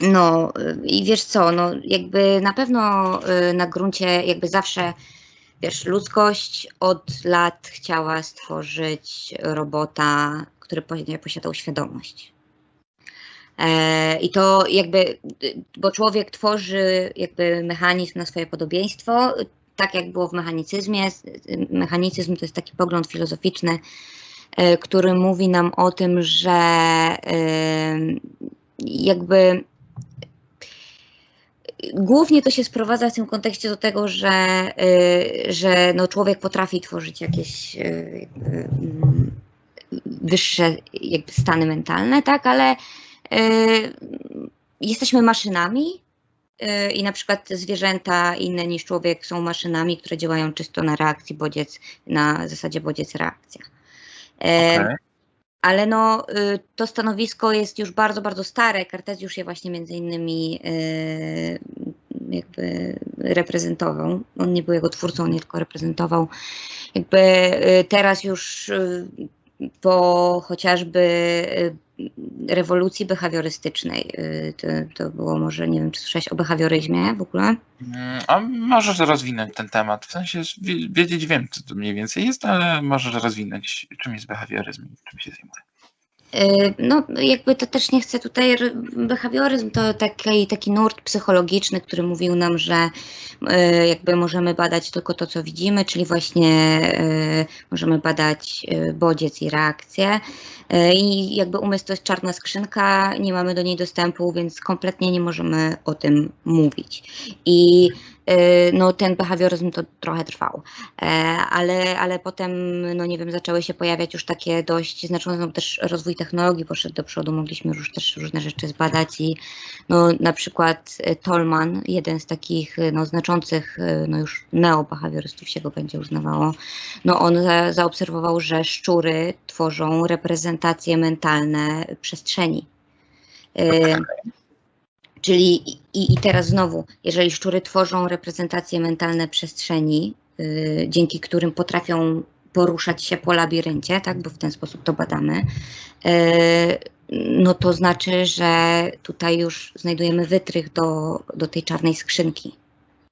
no i wiesz co, no jakby na pewno yy, na gruncie jakby zawsze wiesz, ludzkość od lat chciała stworzyć robota, który posiadał świadomość. E, I to jakby, bo człowiek tworzy jakby mechanizm na swoje podobieństwo, tak jak było w mechanicyzmie. Mechanicyzm to jest taki pogląd filozoficzny, e, który mówi nam o tym, że e, jakby głównie to się sprowadza w tym kontekście do tego, że, że no człowiek potrafi tworzyć jakieś wyższe jakby stany mentalne, tak, ale y, jesteśmy maszynami y, i na przykład zwierzęta inne niż człowiek są maszynami, które działają czysto na reakcji bodziec, na zasadzie bodziec-reakcja. Okay. Ale no, to stanowisko jest już bardzo, bardzo stare. Kartezjusz je właśnie między innymi jakby reprezentował. On nie był jego twórcą, nie tylko reprezentował. Jakby teraz już po chociażby y, rewolucji behawiorystycznej. Y, to, to, było może, nie wiem, czy słyszałeś o behawioryzmie w ogóle? Mm, a możesz rozwinąć ten temat. W sensie wiedzieć wiem, co to mniej więcej jest, ale możesz rozwinąć, czym jest behawioryzm i czym się zajmuje. Y, no, jakby to też nie chcę tutaj. Behawioryzm to taki, taki nurt psychologiczny, który mówił nam, że y, jakby możemy badać tylko to, co widzimy, czyli właśnie y, możemy badać bodziec i reakcję. I jakby umysł to jest czarna skrzynka, nie mamy do niej dostępu, więc kompletnie nie możemy o tym mówić. I no ten behawioryzm to trochę trwał, e, ale, ale potem, no nie wiem, zaczęły się pojawiać już takie dość znaczące, no też rozwój technologii poszedł do przodu, mogliśmy już też różne rzeczy zbadać i no na przykład e, Tolman, jeden z takich e, no, znaczących, no już neobehawiorystów się go będzie uznawało, no on za, zaobserwował, że szczury tworzą reprezentacje mentalne przestrzeni. Czyli i, i teraz znowu, jeżeli szczury tworzą reprezentacje mentalne przestrzeni, yy, dzięki którym potrafią poruszać się po labiryncie, tak, bo w ten sposób to badamy, yy, no to znaczy, że tutaj już znajdujemy wytrych do, do tej czarnej skrzynki,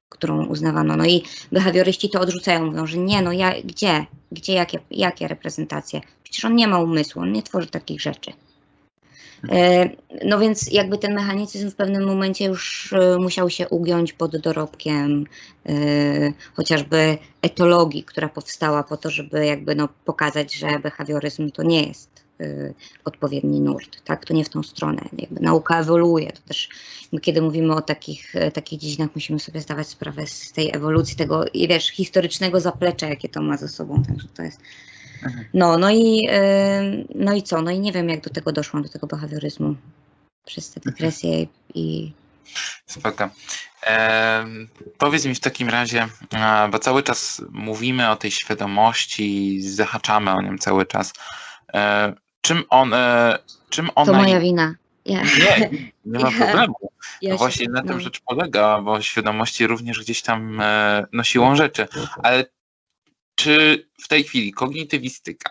którą uznawano. No i behawioryści to odrzucają, mówią, że nie, no ja, gdzie, gdzie, jakie, jakie reprezentacje? Przecież on nie ma umysłu, on nie tworzy takich rzeczy. E, no więc jakby ten mechanicyzm w pewnym momencie już e, musiał się ugiąć pod dorobkiem e, chociażby etologii, która powstała po to, żeby jakby no pokazać, że behawioryzm to nie jest odpowiedni nurt, tak? To nie w tą stronę. Jakby nauka ewoluuje. To też kiedy mówimy o takich, takich dziedzinach, musimy sobie zdawać sprawę z tej ewolucji, tego wiesz, historycznego zaplecza, jakie to ma ze sobą. Także to jest. No, no i, no i co? No i nie wiem, jak do tego doszłam, do tego behawioryzmu przez tę depresję mhm. i... Spoko. E, powiedz mi w takim razie, bo cały czas mówimy o tej świadomości, zahaczamy o nią cały czas. E, czym one, czym ona... To moja wina. Ja. Nie, *laughs* nie ma problemu. Ja No się- właśnie na tym no. rzecz polega, bo świadomości również gdzieś tam e, no, siłą rzeczy. Ale czy w tej chwili kognitywistyka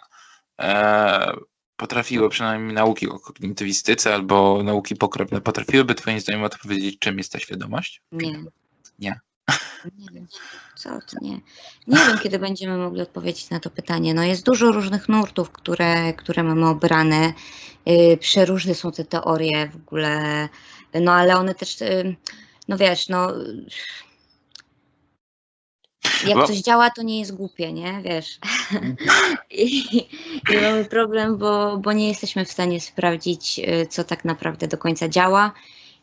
e, potrafiły, przynajmniej nauki o kognitywistyce albo nauki pokrewne, potrafiłyby twoim zdaniem odpowiedzieć, czym jest ta świadomość? Nie. Nie. Nie wiem. Co ty, nie. Nie wiem, kiedy będziemy mogli odpowiedzieć na to pytanie. No jest dużo różnych nurtów, które, które mamy obrane. Yy, przeróżne są te teorie w ogóle. No ale one też, yy, no wiesz, no. Jak Bo- coś działa, to nie jest głupie, nie? Wiesz. *laughs* I, I mamy problem, bo, bo nie jesteśmy w stanie sprawdzić, yy, co tak naprawdę do końca działa.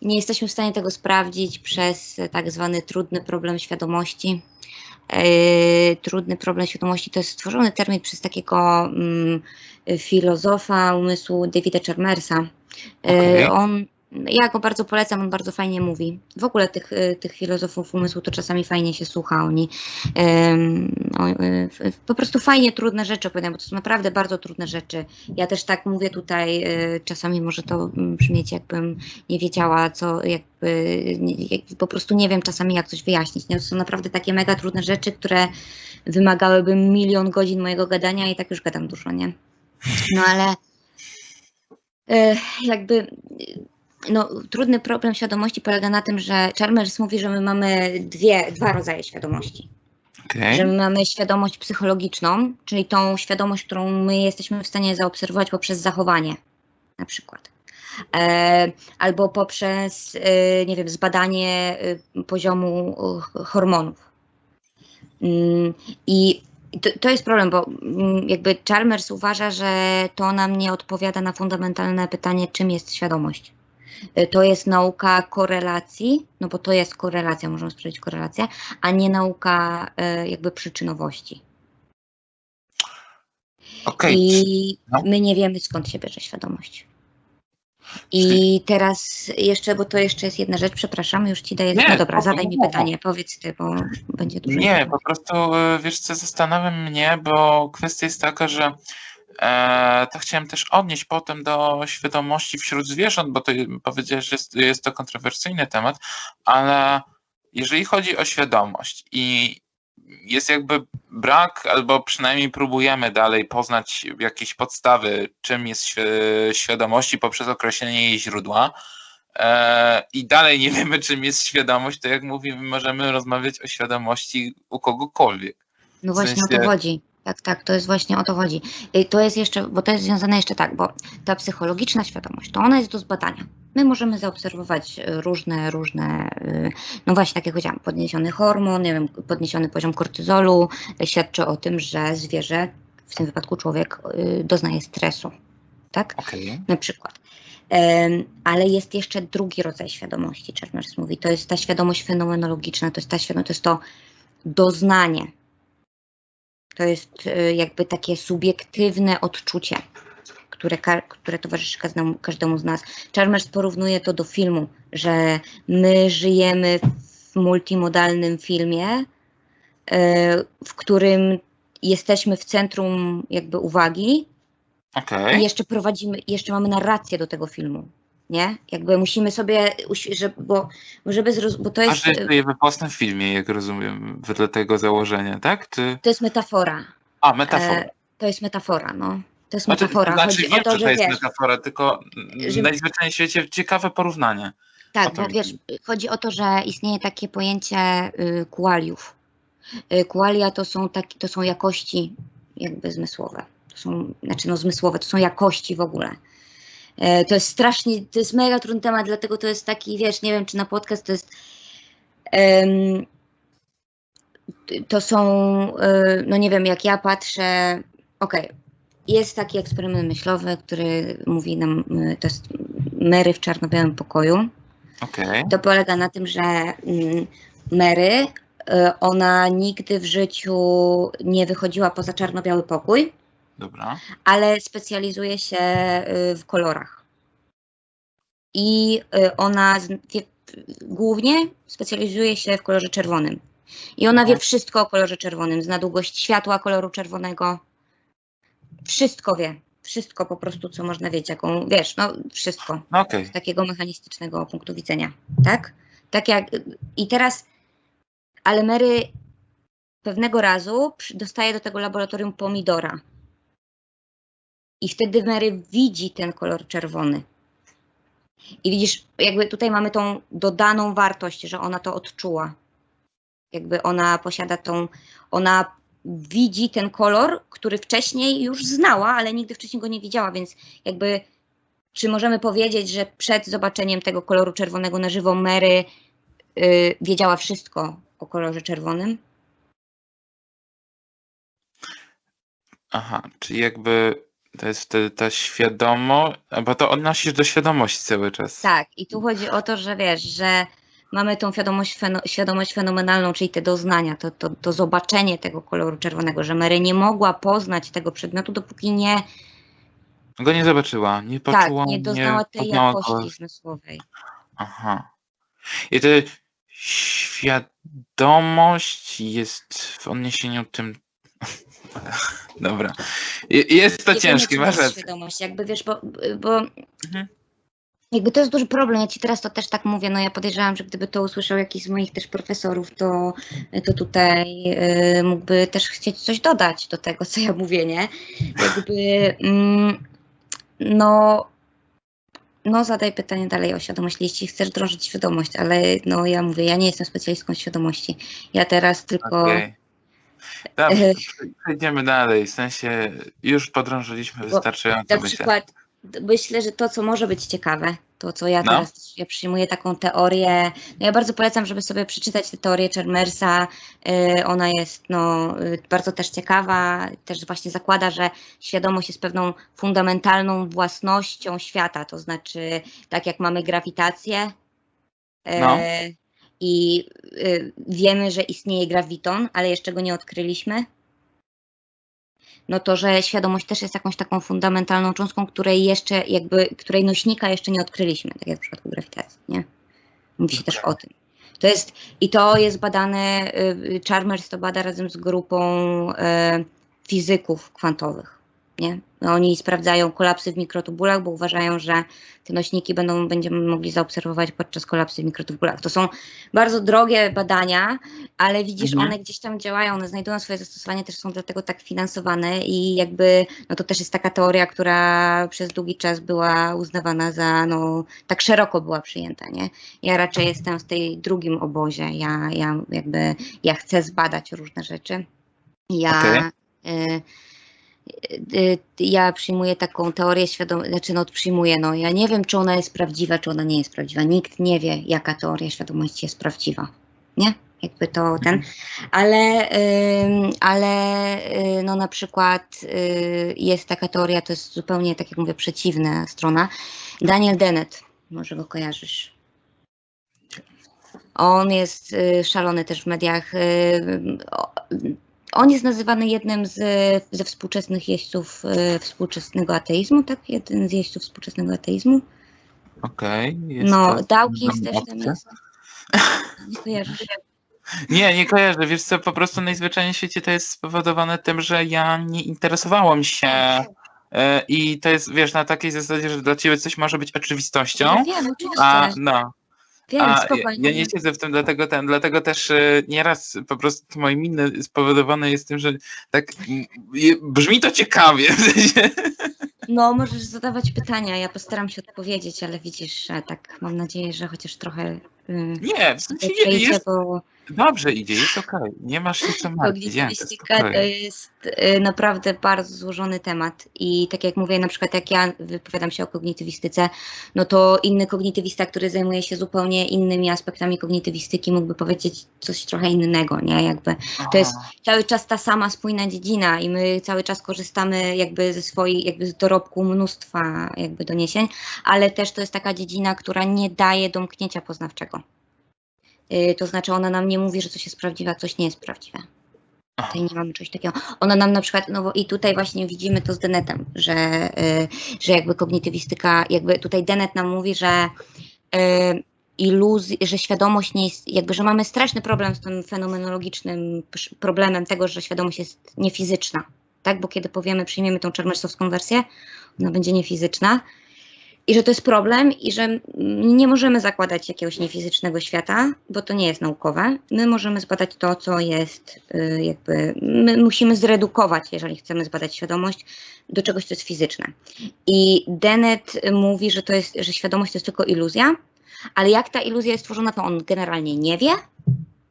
I nie jesteśmy w stanie tego sprawdzić przez tak zwany trudny problem świadomości. E, trudny problem świadomości to jest stworzony termin przez takiego mm, filozofa umysłu Davida Chalmersa. E, Okej. On, ja go bardzo polecam, on bardzo fajnie mówi. W ogóle tych, e, tych filozofów umysłu to czasami fajnie się słucha. Oni f- po prostu fajnie trudne rzeczy opowiadają, bo to są naprawdę bardzo trudne rzeczy. Ja też tak mówię tutaj, e, czasami może to mm, brzmieć jakbym nie wiedziała, co jakby, po prostu nie wiem czasami jak coś wyjaśnić. Nie? To są naprawdę takie mega trudne rzeczy, które wymagałyby milion godzin mojego gadania i tak już gadam dużo, nie? No ale jakby no, trudny problem świadomości polega na tym, że Chalmers mówi, że my mamy dwie, dwa rodzaje świadomości. Okej. Że my mamy świadomość psychologiczną, czyli tą świadomość, którą my jesteśmy w stanie zaobserwować poprzez zachowanie, na przykład. E, albo poprzez, e, nie wiem, zbadanie e, poziomu hormonów. Mm, I to, to jest problem, bo mm, jakby Chalmers uważa, że to nam nie odpowiada na fundamentalne pytanie, czym jest świadomość. E, To jest nauka korelacji, no bo to jest korelacja, możemy sprawdzić korelację, a nie nauka e, jakby przyczynowości. Okej. I No. my nie wiemy skąd się bierze świadomość. I teraz jeszcze, bo to jeszcze jest jedna rzecz, przepraszam, już ci daję. Nie, no dobra, zadaj mi pytanie, powiedz ty, bo będzie dużo. Nie, po prostu e, wiesz co, zastanawia mnie, bo kwestia jest taka, że to chciałem też odnieść potem do świadomości wśród zwierząt, bo to powiedziałeś, że jest, jest to kontrowersyjny temat, ale jeżeli chodzi o świadomość i jest jakby brak, albo przynajmniej próbujemy dalej poznać jakieś podstawy, czym jest świ- świadomości poprzez określenie jej źródła, e, i dalej nie wiemy, czym jest świadomość, to jak mówimy, możemy rozmawiać o świadomości u kogokolwiek. No w właśnie o sensie- to chodzi. Tak, tak, to jest właśnie o to chodzi. To jest jeszcze, bo to jest związane jeszcze tak, bo ta psychologiczna świadomość, to ona jest do zbadania. My możemy zaobserwować y, różne, różne, y, no właśnie, tak jak powiedziałam, podniesiony hormon, nie wiem, podniesiony poziom kortyzolu y, świadczy o tym, że zwierzę, w tym wypadku człowiek, doznaje stresu, tak? Okej. na przykład. Ale jest jeszcze drugi rodzaj świadomości, Chalmers mówi. To jest ta świadomość fenomenologiczna, to jest ta świadomość, to jest to doznanie. To jest y, jakby takie subiektywne odczucie, które, które towarzyszy każdemu, każdemu z nas. Chalmers porównuje to do filmu, że my żyjemy w multimodalnym filmie, y, w którym jesteśmy w centrum jakby uwagi, Okej. i jeszcze prowadzimy, jeszcze mamy narrację do tego filmu, nie? Jakby musimy sobie, uś- że, bo, żeby zroz, bo to A jest, że żyje we własnym filmie, jak rozumiem, wedle tego założenia, tak? To jest metafora. A, metafora. E, to jest metafora, no. To jest Znaczy, metafora. znaczy Chodzi wiem, o to, że to jest wiesz, metafora, tylko że- najzwyczajniej w świecie ciekawe porównanie. tak, to bo mi wiesz, chodzi o to, że istnieje takie pojęcie y, kualiów. Y, kualia to są, taki, to są jakości jakby zmysłowe. To są, znaczy no zmysłowe, to są jakości w ogóle. E, To jest strasznie, to jest mega trudny temat, dlatego to jest taki, wiesz, nie wiem, czy na podcast to jest. t- to są, e, no nie wiem, jak ja patrzę. Okej, jest taki eksperyment myślowy, który mówi nam, e, to jest Mary w czarno-białym pokoju. Okej. To polega na tym, że mm, Mary, ona nigdy w życiu nie wychodziła poza czarno-biały pokój Dobra. ale specjalizuje się y, w kolorach. I y, ona głównie specjalizuje się w kolorze czerwonym. I ona wie wszystko o kolorze czerwonym, zna długość światła koloru czerwonego. Wszystko wie. wszystko po prostu, co można wiedzieć, jaką, wiesz, no wszystko No okej. z takiego mechanistycznego punktu widzenia, tak? Tak jak, i teraz, ale Mary pewnego razu dostaje do tego laboratorium pomidora. I wtedy Mary widzi ten kolor czerwony. I widzisz, jakby tutaj mamy tą dodaną wartość, że ona to odczuła. Jakby ona posiada tą, ona widzi ten kolor, który wcześniej już znała, ale nigdy wcześniej go nie widziała, więc jakby czy możemy powiedzieć, że przed zobaczeniem tego koloru czerwonego na żywo Mary y, wiedziała wszystko o kolorze czerwonym? Aha, czyli jakby to jest wtedy ta świadomość, bo to odnosisz do świadomości cały czas. Tak, i tu chodzi o to, że wiesz, że mamy tą świadomość, świadomość fenomenalną, czyli te doznania, to, to, to zobaczenie tego koloru czerwonego, że Mary nie mogła poznać tego przedmiotu, dopóki nie, Go nie zobaczyła, nie tak, poczuła, nie doznała tej poznała go. jakości zmysłowej. Aha. I to świadomość jest w odniesieniu tym. *laughs* Dobra. Je- Jest to Nie ciężkie, masz rację. świadomość, jakby wiesz, bo, bo Mhm. jakby to jest duży problem. Ja ci teraz to też tak mówię, no ja podejrzewam, że gdyby to usłyszał jakiś z moich też profesorów, to, to tutaj y, mógłby też chcieć coś dodać do tego, co ja mówię, nie? Jakby mm, no no zadaj pytanie dalej o świadomość, jeśli chcesz drążyć świadomość, ale no ja mówię, ja nie jestem specjalistką świadomości. Ja teraz tylko Okej. Dobrze, przejdziemy dalej. W sensie już podrążyliśmy wystarczająco, Na przykład myślę, że to, co może być ciekawe, to co ja No. teraz ja przyjmuję taką teorię. No ja bardzo polecam, żeby sobie przeczytać tę teorię Chalmersa. Yy, ona jest no, yy, bardzo też ciekawa, też właśnie zakłada, że świadomość jest pewną fundamentalną własnością świata. To znaczy, tak jak mamy grawitację. yy, No. I yy, wiemy, że istnieje grawiton, ale jeszcze go nie odkryliśmy no to, że świadomość też jest jakąś taką fundamentalną cząstką, której jeszcze jakby, której nośnika jeszcze nie odkryliśmy, tak jak w przypadku grawitacji, nie? Mówi się też o tym. To jest, i to jest badane, y, Chalmers to bada razem z grupą y, fizyków kwantowych, nie? No, oni sprawdzają kolapsy w mikrotubulach, bo uważają, że te nośniki będą, będziemy mogli zaobserwować podczas kolapsy w mikrotubulach. To są bardzo drogie badania, ale widzisz, Mhm. one gdzieś tam działają, one znajdują swoje zastosowanie, też są dlatego tak finansowane i jakby, no to też jest taka teoria, która przez długi czas była uznawana za, no, tak szeroko była przyjęta, nie? Ja raczej jestem w tej drugim obozie, ja, ja jakby, ja chcę zbadać różne rzeczy. Ja, Okej. y, y, ja przyjmuję taką teorię świadomości, znaczy no przyjmuję, no ja nie wiem, czy ona jest prawdziwa, czy ona nie jest prawdziwa. Nikt nie wie, jaka teoria świadomości jest prawdziwa, nie? Jakby to ten, ale, ale y, no na przykład y, jest taka teoria, to jest zupełnie, tak jak mówię, przeciwna strona. Daniel Dennett, może go kojarzysz. On jest y, szalony też w mediach. On jest nazywany jednym z, ze współczesnych jeźdźców y, współczesnego ateizmu, tak? Jeden z jeźdźców współczesnego ateizmu. Okej. jest No, Dawkins też tam jest. Nie kojarzysz? Nie, nie kojarzę. Wiesz co, po prostu najzwyczajniej w świecie to jest spowodowane tym, że ja nie interesowałam się e, i to jest, wiesz, na takiej zasadzie, że dla ciebie coś może być oczywistością, Ja wiem, oczywiście. a no, wiem, a spokojnie. ja nie siedzę w tym, dlatego ten, dlatego też e, nieraz po prostu moje miny spowodowane jest tym, że tak brzmi to ciekawie, w *laughs* sensie, No, możesz zadawać pytania, ja postaram się odpowiedzieć, ale widzisz, że tak mam nadzieję, że chociaż trochę y, nie, w sensie nie, jest, bo dobrze idzie, jest okej, nie masz się co martwić, ja, to jest kognitywistyka to okej. jest y, naprawdę bardzo złożony temat i tak jak mówię, na przykład jak ja wypowiadam się o kognitywistyce, no to inny kognitywista, który zajmuje się zupełnie innymi aspektami kognitywistyki mógłby powiedzieć coś trochę innego, nie? Jakby to jest cały czas ta sama spójna dziedzina i my cały czas korzystamy jakby ze swoich, jakby z dorobku mnóstwa jakby doniesień, ale też to jest taka dziedzina, która nie daje domknięcia poznawczego. Y, To znaczy ona nam nie mówi, że coś jest prawdziwe, a coś nie jest prawdziwe. Tutaj nie mamy czegoś takiego. Ona nam na przykład, no bo i tutaj właśnie widzimy to z Dennetem, że, y, że jakby kognitywistyka, jakby tutaj Dennett nam mówi, że y, iluzji, że świadomość nie jest, jakby, że mamy straszny problem z tym fenomenologicznym problemem tego, że świadomość jest niefizyczna, tak? Bo kiedy powiemy, przyjmiemy tą czarnorsowską wersję, ona będzie niefizyczna i że to jest problem i że nie możemy zakładać jakiegoś niefizycznego świata, bo to nie jest naukowe. My możemy zbadać to, co jest y, jakby, my musimy zredukować, jeżeli chcemy zbadać świadomość, do czegoś, co jest fizyczne. I Dennett mówi, że to jest, że świadomość to jest tylko iluzja, ale jak ta iluzja jest stworzona, to on generalnie nie wie,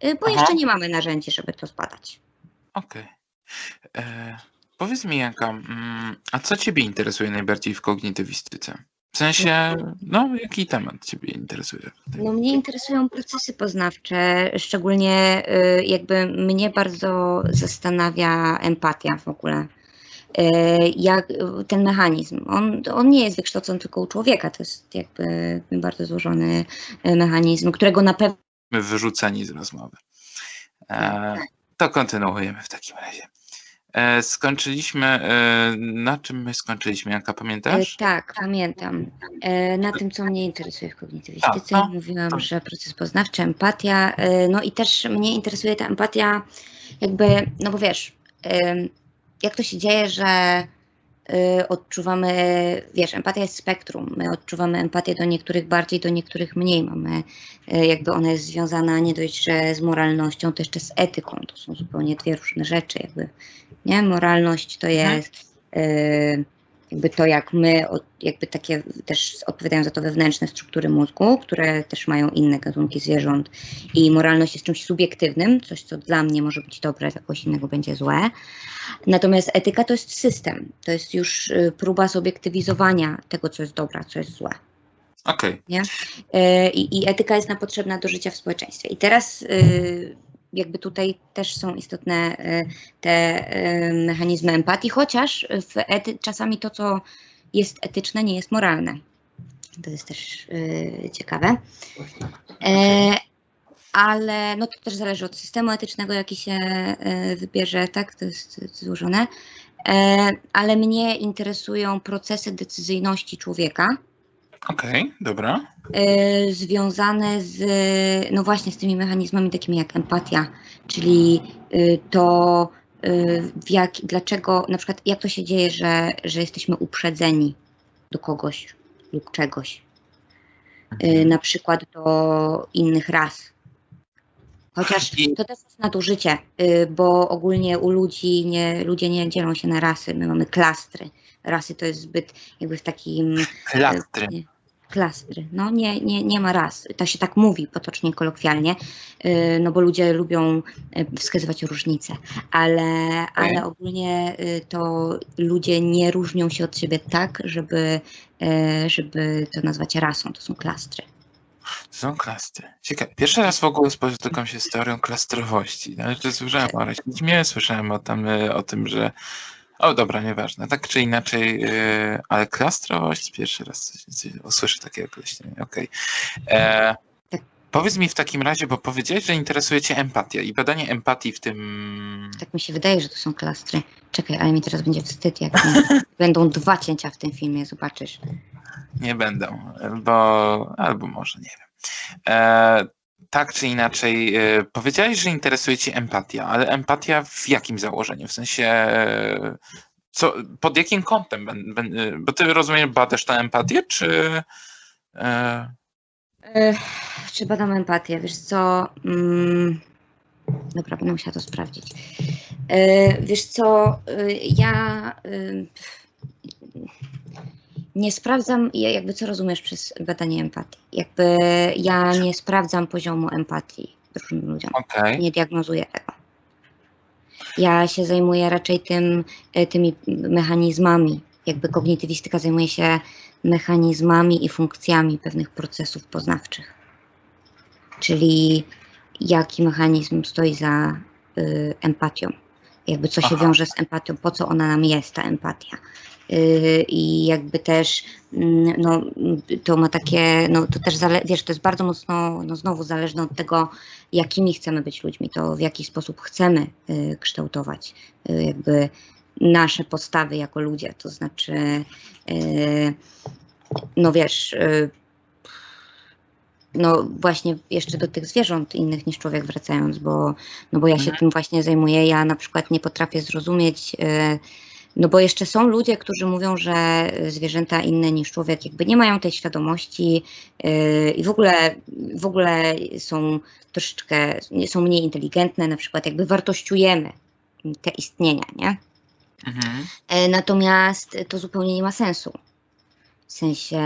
y, bo Aha. jeszcze nie mamy narzędzi, żeby to zbadać. Okej. E, Powiedz mi, Janka, mm, a co Ciebie interesuje najbardziej w kognitywistyce? W sensie, no, jaki temat Ciebie interesuje? No mnie interesują procesy poznawcze, szczególnie y, jakby mnie bardzo zastanawia empatia w ogóle. Y, Jak ten mechanizm, on, on nie jest wykształcony tylko u człowieka, to jest jakby bardzo złożony y, mechanizm, którego na pewno My wyrzuceni z rozmowy. E, to kontynuujemy w takim razie. E, skończyliśmy, e, na czym my skończyliśmy, Janka, E, pamiętasz? Tak, pamiętam. E, Na tym, co mnie interesuje w kognitywistyce, A, no, mówiłam, że proces poznawczy, empatia. e, No i też mnie interesuje ta empatia, jakby, no bo wiesz, jak to się dzieje, że e, odczuwamy, wiesz, empatia jest spektrum. My odczuwamy empatię do niektórych bardziej, do niektórych mniej. Mamy, e, jakby ona jest związana nie dość, że z moralnością, to jeszcze z etyką. To są zupełnie dwie różne rzeczy, jakby, nie? Moralność to Mhm. jest e, jakby to, jak my, jakby takie też odpowiadają za to wewnętrzne struktury mózgu, które też mają inne gatunki zwierząt i moralność jest czymś subiektywnym, coś, co dla mnie może być dobre, dla kogoś innego będzie złe. Natomiast etyka to jest system, to jest już y, próba zobiektywizowania tego, co jest dobre, co jest złe. Okej. E, I, I etyka jest nam potrzebna do życia w społeczeństwie. I teraz y, jakby tutaj też są istotne y, te y, mechanizmy empatii, chociaż czasami to, co jest etyczne, nie jest moralne. To jest też y, ciekawe. E, ale no to też zależy od systemu etycznego, jaki się e, wybierze, tak? To jest e, złożone. E, ale mnie interesują procesy decyzyjności człowieka, Okej, dobra. e, związane z, no właśnie z tymi mechanizmami takimi jak empatia, czyli e, to w jak, dlaczego, na przykład jak to się dzieje, że, że jesteśmy uprzedzeni do kogoś lub czegoś, e, na przykład do innych ras. Chociaż to też jest nadużycie, y, bo ogólnie u ludzi nie, ludzie nie dzielą się na rasy, my mamy klastry. Rasy to jest zbyt jakby w takim Klastry. nie, Klastry. No nie, nie, nie ma raz. To się tak mówi potocznie, kolokwialnie, yy, no bo ludzie lubią yy, wskazywać różnice, ale, ale ogólnie yy, to ludzie nie różnią się od siebie tak, żeby, żeby to nazwać rasą. To są klastry. Są klastry. Ciekawe. Pierwszy raz w ogóle spotykam się z teorią klastrowości. Że słyszałem o rasizmie, słyszałem o, tam, y, o tym, że. O dobra, nieważne. Tak czy inaczej, y, ale klastrowość pierwszy raz coś, coś, usłyszę takie określenie. Okej. E, Tak. Powiedz mi w takim razie, bo powiedziałeś, że interesuje Cię empatia i badanie empatii w tym. Tak mi się wydaje, że to są klastry. Czekaj, ale mi teraz będzie wstyd, jak *laughs* będą dwa cięcia w tym filmie, zobaczysz. Nie będą, bo albo może nie wiem. E, tak czy inaczej, e, powiedziałeś, że interesuje Cię empatia, ale empatia w jakim założeniu? W sensie, e, co, pod jakim kątem? E, bo Ty rozumiem, badasz tę empatię, czy. Czy badam empatię? Wiesz co? Mm, dobra, będę musiała to sprawdzić. Wiesz co? Ja nie sprawdzam, ja- jakby co rozumiesz przez badanie empatii. Jakby ja nie sprawdzam poziomu empatii różnym ludziom. Okej, Nie diagnozuję tego. Ja się zajmuję raczej tym, e, tymi mechanizmami. Jakby kognitywistyka zajmuje się mechanizmami i funkcjami pewnych procesów poznawczych. Czyli jaki mechanizm stoi za y, empatią. Jakby co się Aha. wiąże z empatią, po co ona nam jest, ta empatia. Y, I jakby też mm, no, to ma takie, no to też zale- wiesz, to jest bardzo mocno, no znowu zależne od tego, jakimi chcemy być ludźmi, to w jaki sposób chcemy y, kształtować y, jakby nasze postawy jako ludzie, to znaczy no wiesz, no właśnie jeszcze do tych zwierząt innych niż człowiek wracając, bo, no bo ja się Mhm. tym właśnie zajmuję. Ja na przykład nie potrafię zrozumieć, y, No bo jeszcze są ludzie, którzy mówią, że zwierzęta inne niż człowiek jakby nie mają tej świadomości yy, i w ogóle, w ogóle są troszeczkę, są mniej inteligentne, na przykład jakby wartościujemy te istnienia, nie? Mhm. Yy, natomiast to zupełnie nie ma sensu. W sensie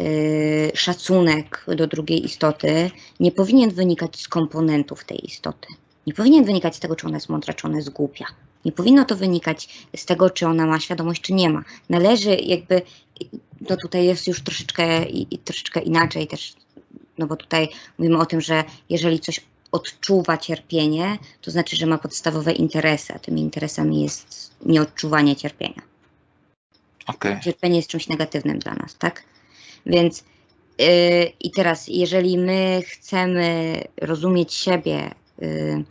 yy, szacunek do drugiej istoty nie powinien wynikać z komponentów tej istoty. Nie powinien wynikać z tego, czy ona jest mądra, czy ona jest głupia nie powinno to wynikać z tego, czy ona ma świadomość, czy nie ma. Należy jakby, no tutaj jest już troszeczkę, i, troszeczkę inaczej też, no bo tutaj mówimy o tym, że jeżeli coś odczuwa cierpienie, to znaczy, że ma podstawowe interesy, a tymi interesami jest nieodczuwanie cierpienia. Okay. Cierpienie jest czymś negatywnym dla nas, tak? Więc yy, i teraz, jeżeli my chcemy rozumieć siebie yy,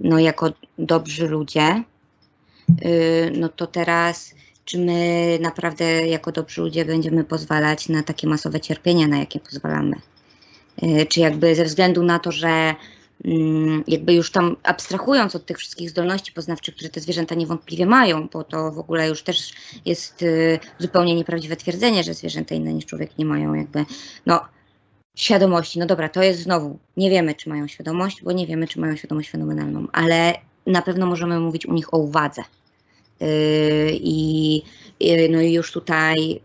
no, jako dobrzy ludzie, Y, no to teraz czy my naprawdę jako dobrzy ludzie będziemy pozwalać na takie masowe cierpienia, na jakie pozwalamy? Y, czy jakby ze względu na to, że mm, jakby już tam abstrahując od tych wszystkich zdolności poznawczych, które te zwierzęta niewątpliwie mają, bo to w ogóle już też jest y, zupełnie nieprawdziwe twierdzenie, że zwierzęta inne niż człowiek nie mają jakby, no świadomości. No dobra, to jest znowu, nie wiemy, czy mają świadomość, bo nie wiemy, czy mają świadomość fenomenalną, ale na pewno możemy mówić u nich o uwadze. Yy, I no i już tutaj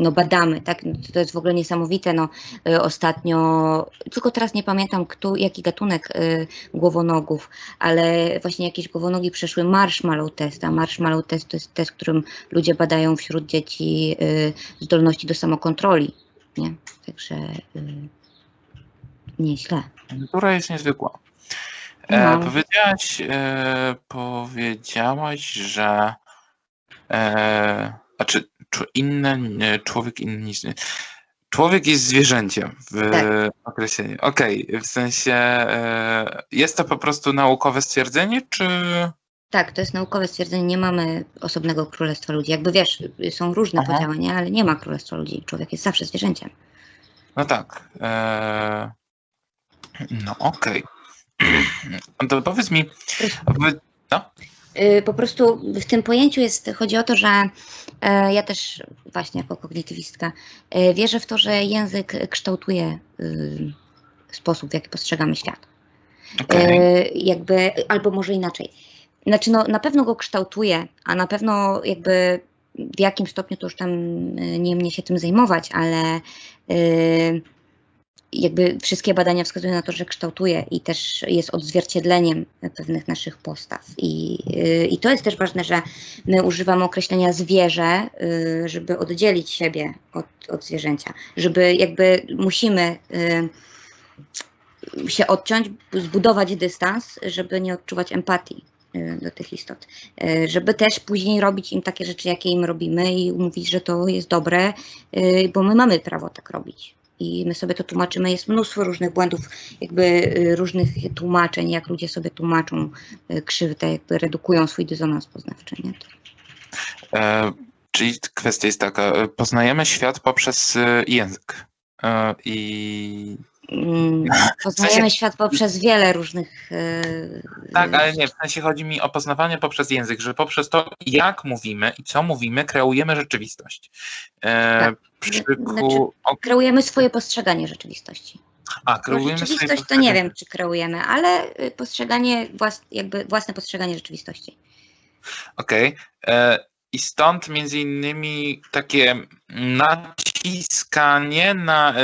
no badamy, tak? To jest w ogóle niesamowite. No, y, ostatnio, tylko teraz nie pamiętam, kto, jaki gatunek y, głowonogów, ale właśnie jakieś głowonogi przeszły marshmallow test, a marshmallow test to jest test, którym ludzie badają wśród dzieci zdolności do samokontroli, nie? Także nieźle. Natura jest niezwykła. E, no. powiedziałaś, e, powiedziałaś, że e, znaczy inne, człowiek inny niż Człowiek jest zwierzęciem w tak. określeniu. Okej, okay. w sensie e, jest to po prostu naukowe stwierdzenie, czy. Tak, to jest naukowe stwierdzenie. Nie mamy osobnego królestwa ludzi. Jakby wiesz, są różne Aha. podziały, nie? ale nie ma królestwa ludzi. Człowiek jest zawsze zwierzęciem. No tak. E, no okej. Okay. *clears throat* To powiedz mi, no? Po prostu w tym pojęciu jest, chodzi o to, że e, ja też właśnie jako kognitywistka e, wierzę w to, że język kształtuje y, sposób, w jaki postrzegamy świat. Okay. E, jakby, albo może inaczej. Znaczy, no, na pewno go kształtuje, a na pewno jakby w jakim stopniu to już tam nie mnie się tym zajmować, ale jakby wszystkie badania wskazują na to, że kształtuje i też jest odzwierciedleniem pewnych naszych postaw. I, i to jest też ważne, że my używamy określenia zwierzę, y, żeby oddzielić siebie od, od zwierzęcia, żeby jakby musimy y, się odciąć, zbudować dystans, żeby nie odczuwać empatii y, do tych istot. Żeby też później robić im takie rzeczy, jakie im robimy i mówić, że to jest dobre, bo my mamy prawo tak robić i my sobie to tłumaczymy. Jest mnóstwo różnych błędów, jakby różnych tłumaczeń, jak ludzie sobie tłumaczą krzywdę, jakby redukują swój dysonans poznawczy. Nie? E, czyli kwestia jest taka, e, poznajemy świat poprzez e, język. E, I poznajemy *laughs* w sensie, świat poprzez wiele różnych. Yy, tak, ale nie, w sensie chodzi mi o poznawanie poprzez język, że poprzez to, jak mówimy i co mówimy, kreujemy rzeczywistość. E, tak. znaczy, kreujemy swoje postrzeganie rzeczywistości. A, kreujemy rzeczywistość to nie wiem, czy kreujemy, ale y, postrzeganie, włas, jakby własne postrzeganie rzeczywistości. Okej. Okay. E, i stąd między innymi takie naciskanie na,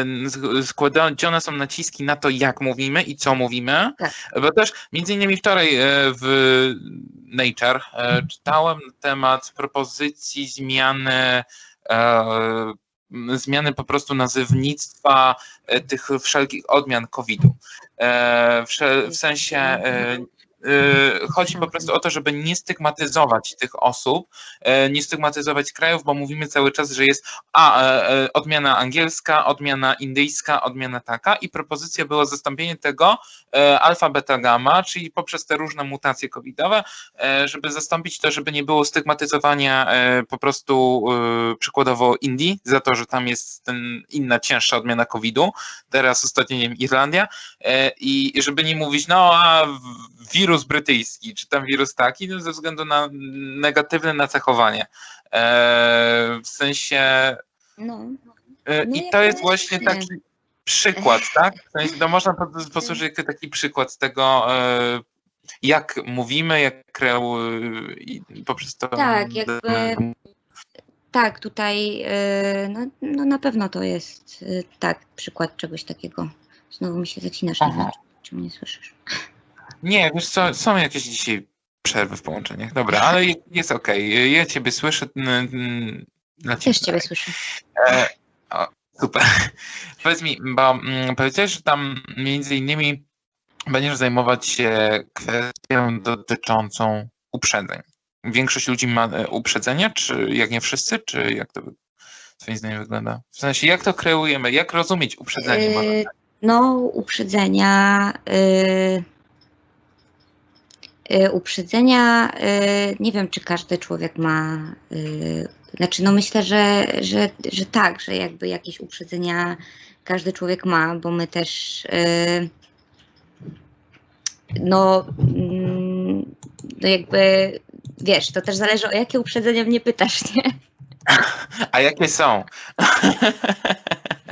składane są naciski na to, jak mówimy i co mówimy. Tak. Bo też między innymi wczoraj e, w Nature e, czytałem na temat propozycji zmiany e, zmiany po prostu nazywnictwa tych wszelkich odmian COVID-u. W, sensie Y, chodzi po prostu o to, żeby nie stygmatyzować tych osób, y, nie stygmatyzować krajów, bo mówimy cały czas, że jest a, e, e, odmiana angielska, odmiana indyjska, odmiana taka i propozycja była zastąpienie tego e, alfa, beta, gamma, czyli poprzez te różne mutacje covidowe, żeby zastąpić to, żeby nie było stygmatyzowania po prostu przykładowo Indii za to, że tam jest ten inna, cięższa odmiana covidu, teraz ostatnio nie wiem, Irlandia i żeby nie mówić, no a wirus wirus brytyjski, czy tam wirus taki, no ze względu na negatywne nacechowanie. E, w sensie No, e, No i to jest właśnie taki przykład, tak? W sensie, no można po- posłużyć jako taki przykład z tego, e, jak mówimy, jak kreu poprzez to. Tak, jakby- tak, tutaj y, no, no na pewno to jest tak, przykład czegoś takiego. Znowu mi się zacinasz, nie wiem, czy mnie słyszysz. Nie, wiesz co, są jakieś dzisiaj przerwy w połączeniach. Dobra, ale je- jest okej. Ja ciebie słyszę. Dla Też ciebie Ciebie słyszę. E, o, super. *laughs* Powiedz mi, bo mm, powiedziałeś, że tam między innymi będziesz zajmować się kwestią dotyczącą uprzedzeń. Większość ludzi ma e, uprzedzenia, czy jak nie wszyscy, czy jak to twoim zdaniem wygląda? W sensie, jak to kreujemy, jak rozumieć uprzedzenie? może? Y, No, uprzedzenia. y, y, Uprzedzenia, y, nie wiem, czy każdy człowiek ma. y, Znaczy, no myślę, że, że, że tak, że jakby jakieś uprzedzenia każdy człowiek ma, bo my też. y, No, mm, no jakby wiesz, to też zależy o jakie uprzedzenia mnie pytasz, nie? A jakie są?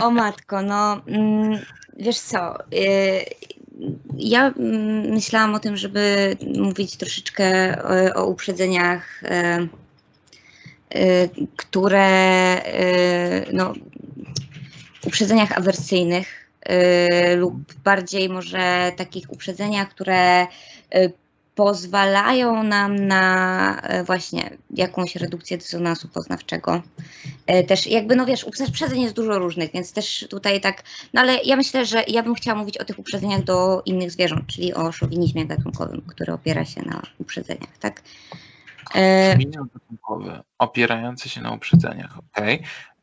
O matko, no mm, wiesz co, y, ja mm, myślałam o tym, żeby mówić troszeczkę o, o uprzedzeniach, y, y, które, no, uprzedzeniach awersyjnych lub bardziej może takich uprzedzeniach, które pozwalają nam na y, właśnie jakąś redukcję dysonansu poznawczego. E, Też jakby, no wiesz, uprzedzeń jest dużo różnych, więc też tutaj tak, no ale ja myślę, że ja bym chciała mówić o tych uprzedzeniach do innych zwierząt, czyli o szowinizmie gatunkowym, który opiera się na uprzedzeniach, tak? E, Milion gatunkowy opierający się na uprzedzeniach, okej. E,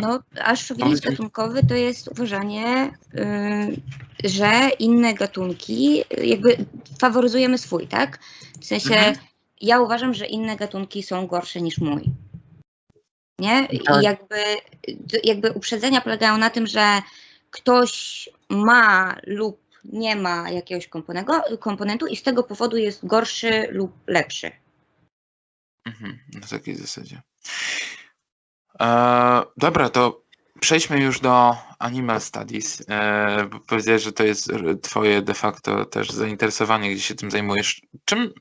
No, a szowinizm gatunkowy to jest uważanie, y, że inne gatunki, jakby faworyzujemy swój, tak? W sensie, Mhm. ja uważam, że inne gatunki są gorsze niż mój. Nie? Tak. I jakby, jakby uprzedzenia polegają na tym, że ktoś ma lub nie ma jakiegoś komponego- komponentu i z tego powodu jest gorszy lub lepszy. Mhm, na takiej zasadzie. E, dobra, to przejdźmy już do Animal Studies. E, powiedziałeś, że to jest twoje de facto też zainteresowanie, gdzie się tym zajmujesz. Czym,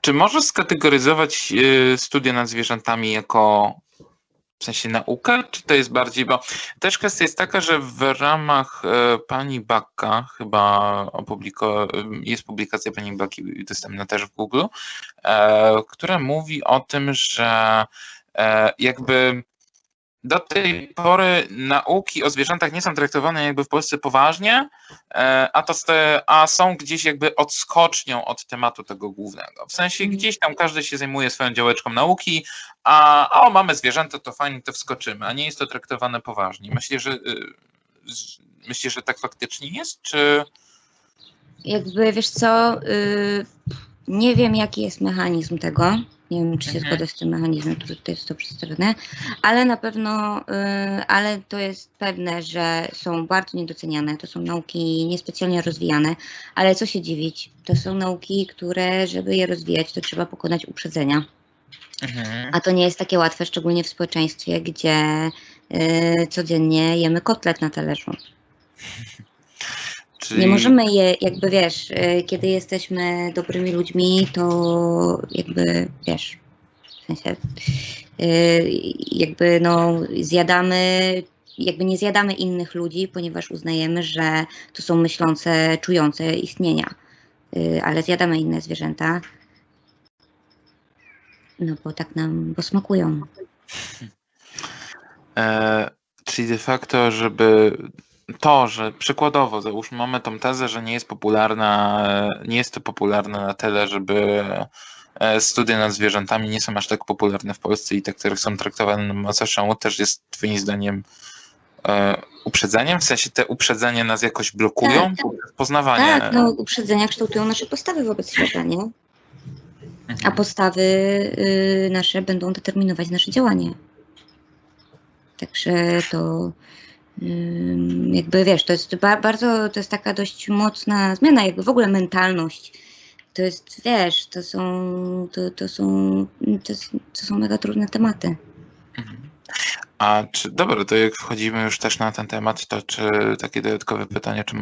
czy możesz skategoryzować e, studia nad zwierzętami jako w sensie naukę, czy to jest bardziej, bo też kwestia jest taka, że w ramach e, pani Bakka, chyba opubliko, jest publikacja pani Baki dostępna też w Google, e, która mówi o tym, że jakby do tej pory nauki o zwierzętach nie są traktowane jakby w Polsce poważnie, e, a, to a są gdzieś jakby odskocznią od tematu tego głównego. W sensie Mhm. gdzieś tam każdy się zajmuje swoją działeczką nauki, a, a o, mamy zwierzęta, to fajnie, to wskoczymy, a nie jest to traktowane poważnie. Myślę, że y, myślisz, że tak faktycznie jest, czy Jakby wiesz co, y, nie wiem jaki jest mechanizm tego. Nie wiem, czy się Mhm. zgodzę z tym mechanizmem, który tutaj jest to przedstawione, ale na pewno, y, ale to jest pewne, że są bardzo niedoceniane. To są nauki niespecjalnie rozwijane, ale co się dziwić, to są nauki, które, żeby je rozwijać, to trzeba pokonać uprzedzenia. Mhm. A to nie jest takie łatwe, szczególnie w społeczeństwie, gdzie y, codziennie jemy kotlet na talerzu. *laughs* Czyli, Nie możemy je, jakby wiesz, y, kiedy jesteśmy dobrymi ludźmi, to jakby wiesz, w sensie, y, jakby no zjadamy, jakby nie zjadamy innych ludzi, ponieważ uznajemy, że to są myślące, czujące istnienia, Y, ale zjadamy inne zwierzęta, no bo tak nam, bo smakują. E, czyli de facto, żeby to, że przykładowo, załóżmy, mamy tą tezę, że nie jest popularna, nie jest to popularne na tyle, żeby e, studia nad zwierzętami nie są aż tak popularne w Polsce i te, które są traktowane na też jest twoim zdaniem e, uprzedzeniem? W sensie te uprzedzenia nas jakoś blokują? Tak, tak. Poznawanie. Tak, no uprzedzenia kształtują nasze postawy wobec świata, nie? A Mhm. postawy y, nasze będą determinować nasze działanie. Także to Jakby wiesz, to jest ba- bardzo, to jest taka dość mocna zmiana, jakby w ogóle mentalność. To jest, wiesz, to są, to, to są, to, to są mega trudne tematy. Mhm. A czy, dobra, to jak wchodzimy już też na ten temat, to czy takie dodatkowe pytanie, czy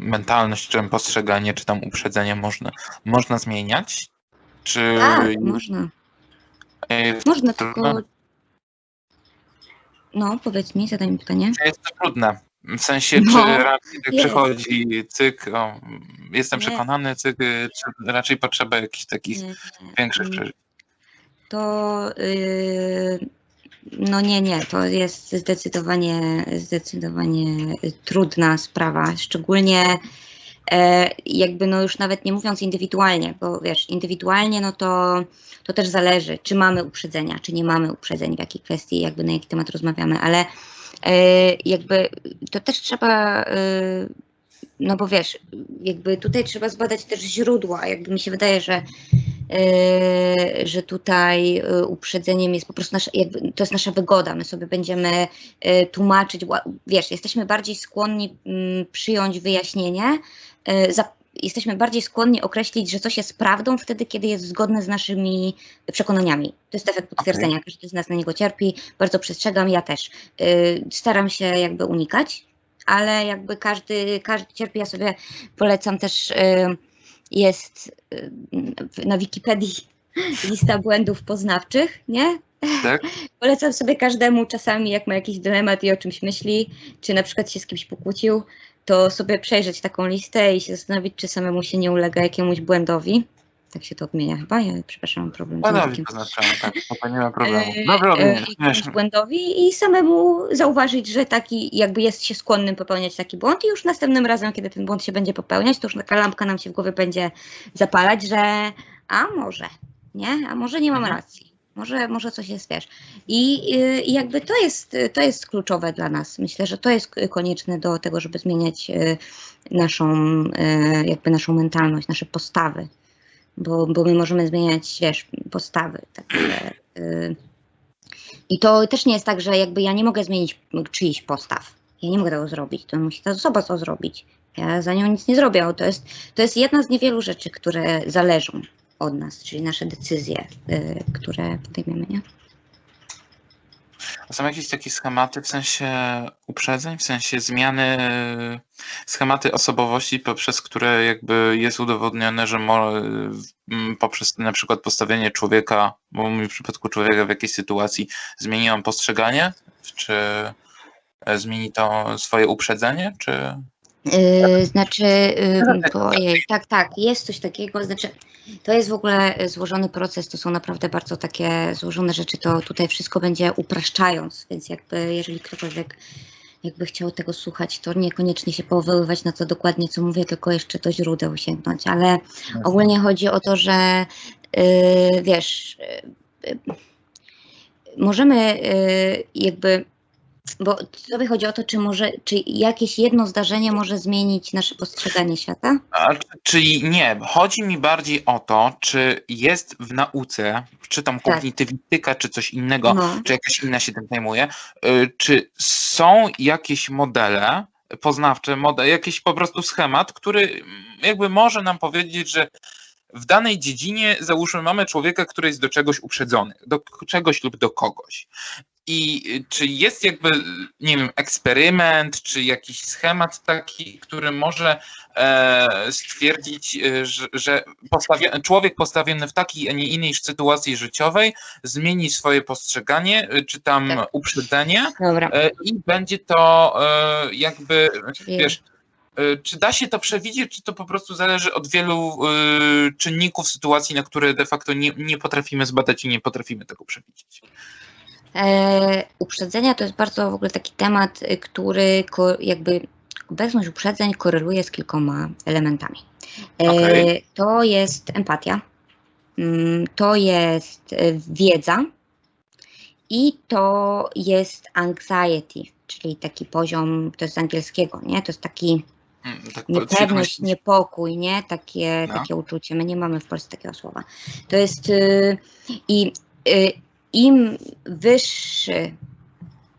mentalność, czy postrzeganie, czy tam uprzedzenie można, można zmieniać? Czy Tak, można. Można, tylko... No, powiedz mi, zadaj mi pytanie. Czy jest to trudne? W sensie, No, czy raczej przychodzi cyk, o, jestem przekonany, cyk, czy raczej potrzeba jakichś takich większych Mm. przeżyć? To yy, no nie, nie, to jest zdecydowanie, zdecydowanie trudna sprawa, szczególnie jakby no już nawet nie mówiąc indywidualnie, bo wiesz, indywidualnie no to, to też zależy, czy mamy uprzedzenia, czy nie mamy uprzedzeń, w jakiej kwestii, jakby na jaki temat rozmawiamy, ale e, jakby to też trzeba e, no bo wiesz, jakby tutaj trzeba zbadać też źródła. Jakby mi się wydaje, że, że tutaj yy, uprzedzeniem jest po prostu nasza, jakby, to jest nasza wygoda. My sobie będziemy yy, tłumaczyć, wiesz, jesteśmy bardziej skłonni mm, przyjąć wyjaśnienie, jesteśmy bardziej skłonni określić, że coś jest prawdą wtedy, kiedy jest zgodne z naszymi przekonaniami. To jest efekt potwierdzenia. Każdy z nas na niego cierpi. Bardzo przestrzegam, ja też. Staram się jakby unikać ale jakby każdy, każdy cierpi. Ja sobie polecam też, jest y, na Wikipedii lista błędów poznawczych, nie? Tak? *laughs* Polecam sobie każdemu czasami, jak ma jakiś dylemat i o czymś myśli, czy na przykład się z kimś pokłócił, to sobie przejrzeć taką listę i się zastanowić, czy samemu się nie ulega jakiemuś błędowi. Tak się to odmienia chyba, ja przepraszam, mam problem z Panowie językiem. poznaczamy, tak, to nie ma problemu. E, Dobrze e, odmieniasz, błędowi i samemu zauważyć, że taki jakby jest się skłonnym popełniać taki błąd i już następnym razem, kiedy ten błąd się będzie popełniać, to już taka lampka nam się w głowie będzie zapalać, że a może, nie? A może nie mam Mhm. racji. Może, może coś jest, wiesz. I, y, jakby to jest, to jest kluczowe dla nas. Myślę, że to jest konieczne do tego, żeby zmieniać y, naszą, y, jakby naszą mentalność, nasze postawy. Bo, bo my możemy zmieniać, wiesz, postawy. Takie, y, i to też nie jest tak, że jakby ja nie mogę zmienić czyichś postaw. Ja nie mogę tego zrobić, to musi ta osoba to zrobić. Ja za nią nic nie zrobię. To jest, to jest jedna z niewielu rzeczy, które zależą od nas, czyli nasze decyzje, y, które podejmiemy, nie? A są jakieś takie schematy w sensie uprzedzeń, w sensie zmiany, e, schematy osobowości, poprzez które jakby jest udowodnione, że mo, m, poprzez na przykład postawienie człowieka, bo w przypadku człowieka w jakiejś sytuacji, zmieni on postrzeganie, czy e, zmieni to swoje uprzedzenie, czy... Yy, znaczy, yy, tak. ojej, tak, tak, jest coś takiego, znaczy, to jest w ogóle złożony proces, to są naprawdę bardzo takie złożone rzeczy, to tutaj wszystko będzie upraszczając, więc jakby, jeżeli ktokolwiek jakby chciał tego słuchać, to niekoniecznie się powoływać na to dokładnie, co mówię, tylko jeszcze do źródeł sięgnąć, ale ogólnie chodzi o to, że yy, wiesz, yy, możemy jakby bo tobie chodzi o to, czy może, czy jakieś jedno zdarzenie może zmienić nasze postrzeganie świata? A, czyli nie, chodzi mi bardziej o to, czy jest w nauce, czy tam Tak. kognitywistyka, czy coś innego, No. czy jakaś inna się tym zajmuje, y, czy są jakieś modele poznawcze, model, jakiś po prostu schemat, który jakby może nam powiedzieć, że w danej dziedzinie, załóżmy, mamy człowieka, który jest do czegoś uprzedzony, do czegoś lub do kogoś. I y, czy jest jakby, nie wiem, eksperyment, czy jakiś schemat taki, który może e, stwierdzić, e, że, że człowiek postawiony w takiej, a nie innej sytuacji życiowej zmieni swoje postrzeganie, e, czy tam Tak. uprzedzenie Dobra. e, i będzie to e, jakby, Czyli wiesz, czy da się to przewidzieć, czy to po prostu zależy od wielu e, czynników, sytuacji, na które de facto nie, nie potrafimy zbadać i nie potrafimy tego przewidzieć. e, uprzedzenia to jest bardzo w ogóle taki temat, y, który jakby obecność uprzedzeń koreluje z kilkoma elementami. E, Okej. To jest empatia, mm, to jest wiedza i to jest anxiety, czyli taki poziom, to jest z angielskiego, nie? To jest taki Tak, niepewność, nie... niepokój, nie? Takie, No. takie uczucie. My nie mamy w Polsce takiego słowa. To jest y, i y, im wyższy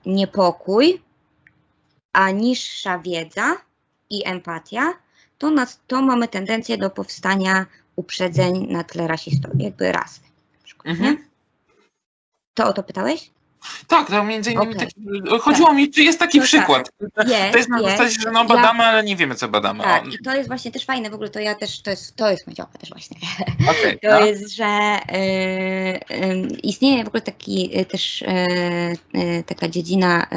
niepokój, a niższa wiedza i empatia, to, nas, to mamy tendencję do powstania uprzedzeń na tle rasistowym, jakby rasy. Mhm. To o to pytałeś? Tak, to między innymi okay. chodziło tak. mi, czy jest taki no przykład. Tak. Jest, to jest na zasadzie, że no badamy, ja, ale nie wiemy, co badamy. Tak, i to jest właśnie też fajne, w ogóle to ja też, to jest, to jest moja też właśnie. Okay, *laughs* to no. jest, że y, y, istnieje w ogóle taki y, też y, taka dziedzina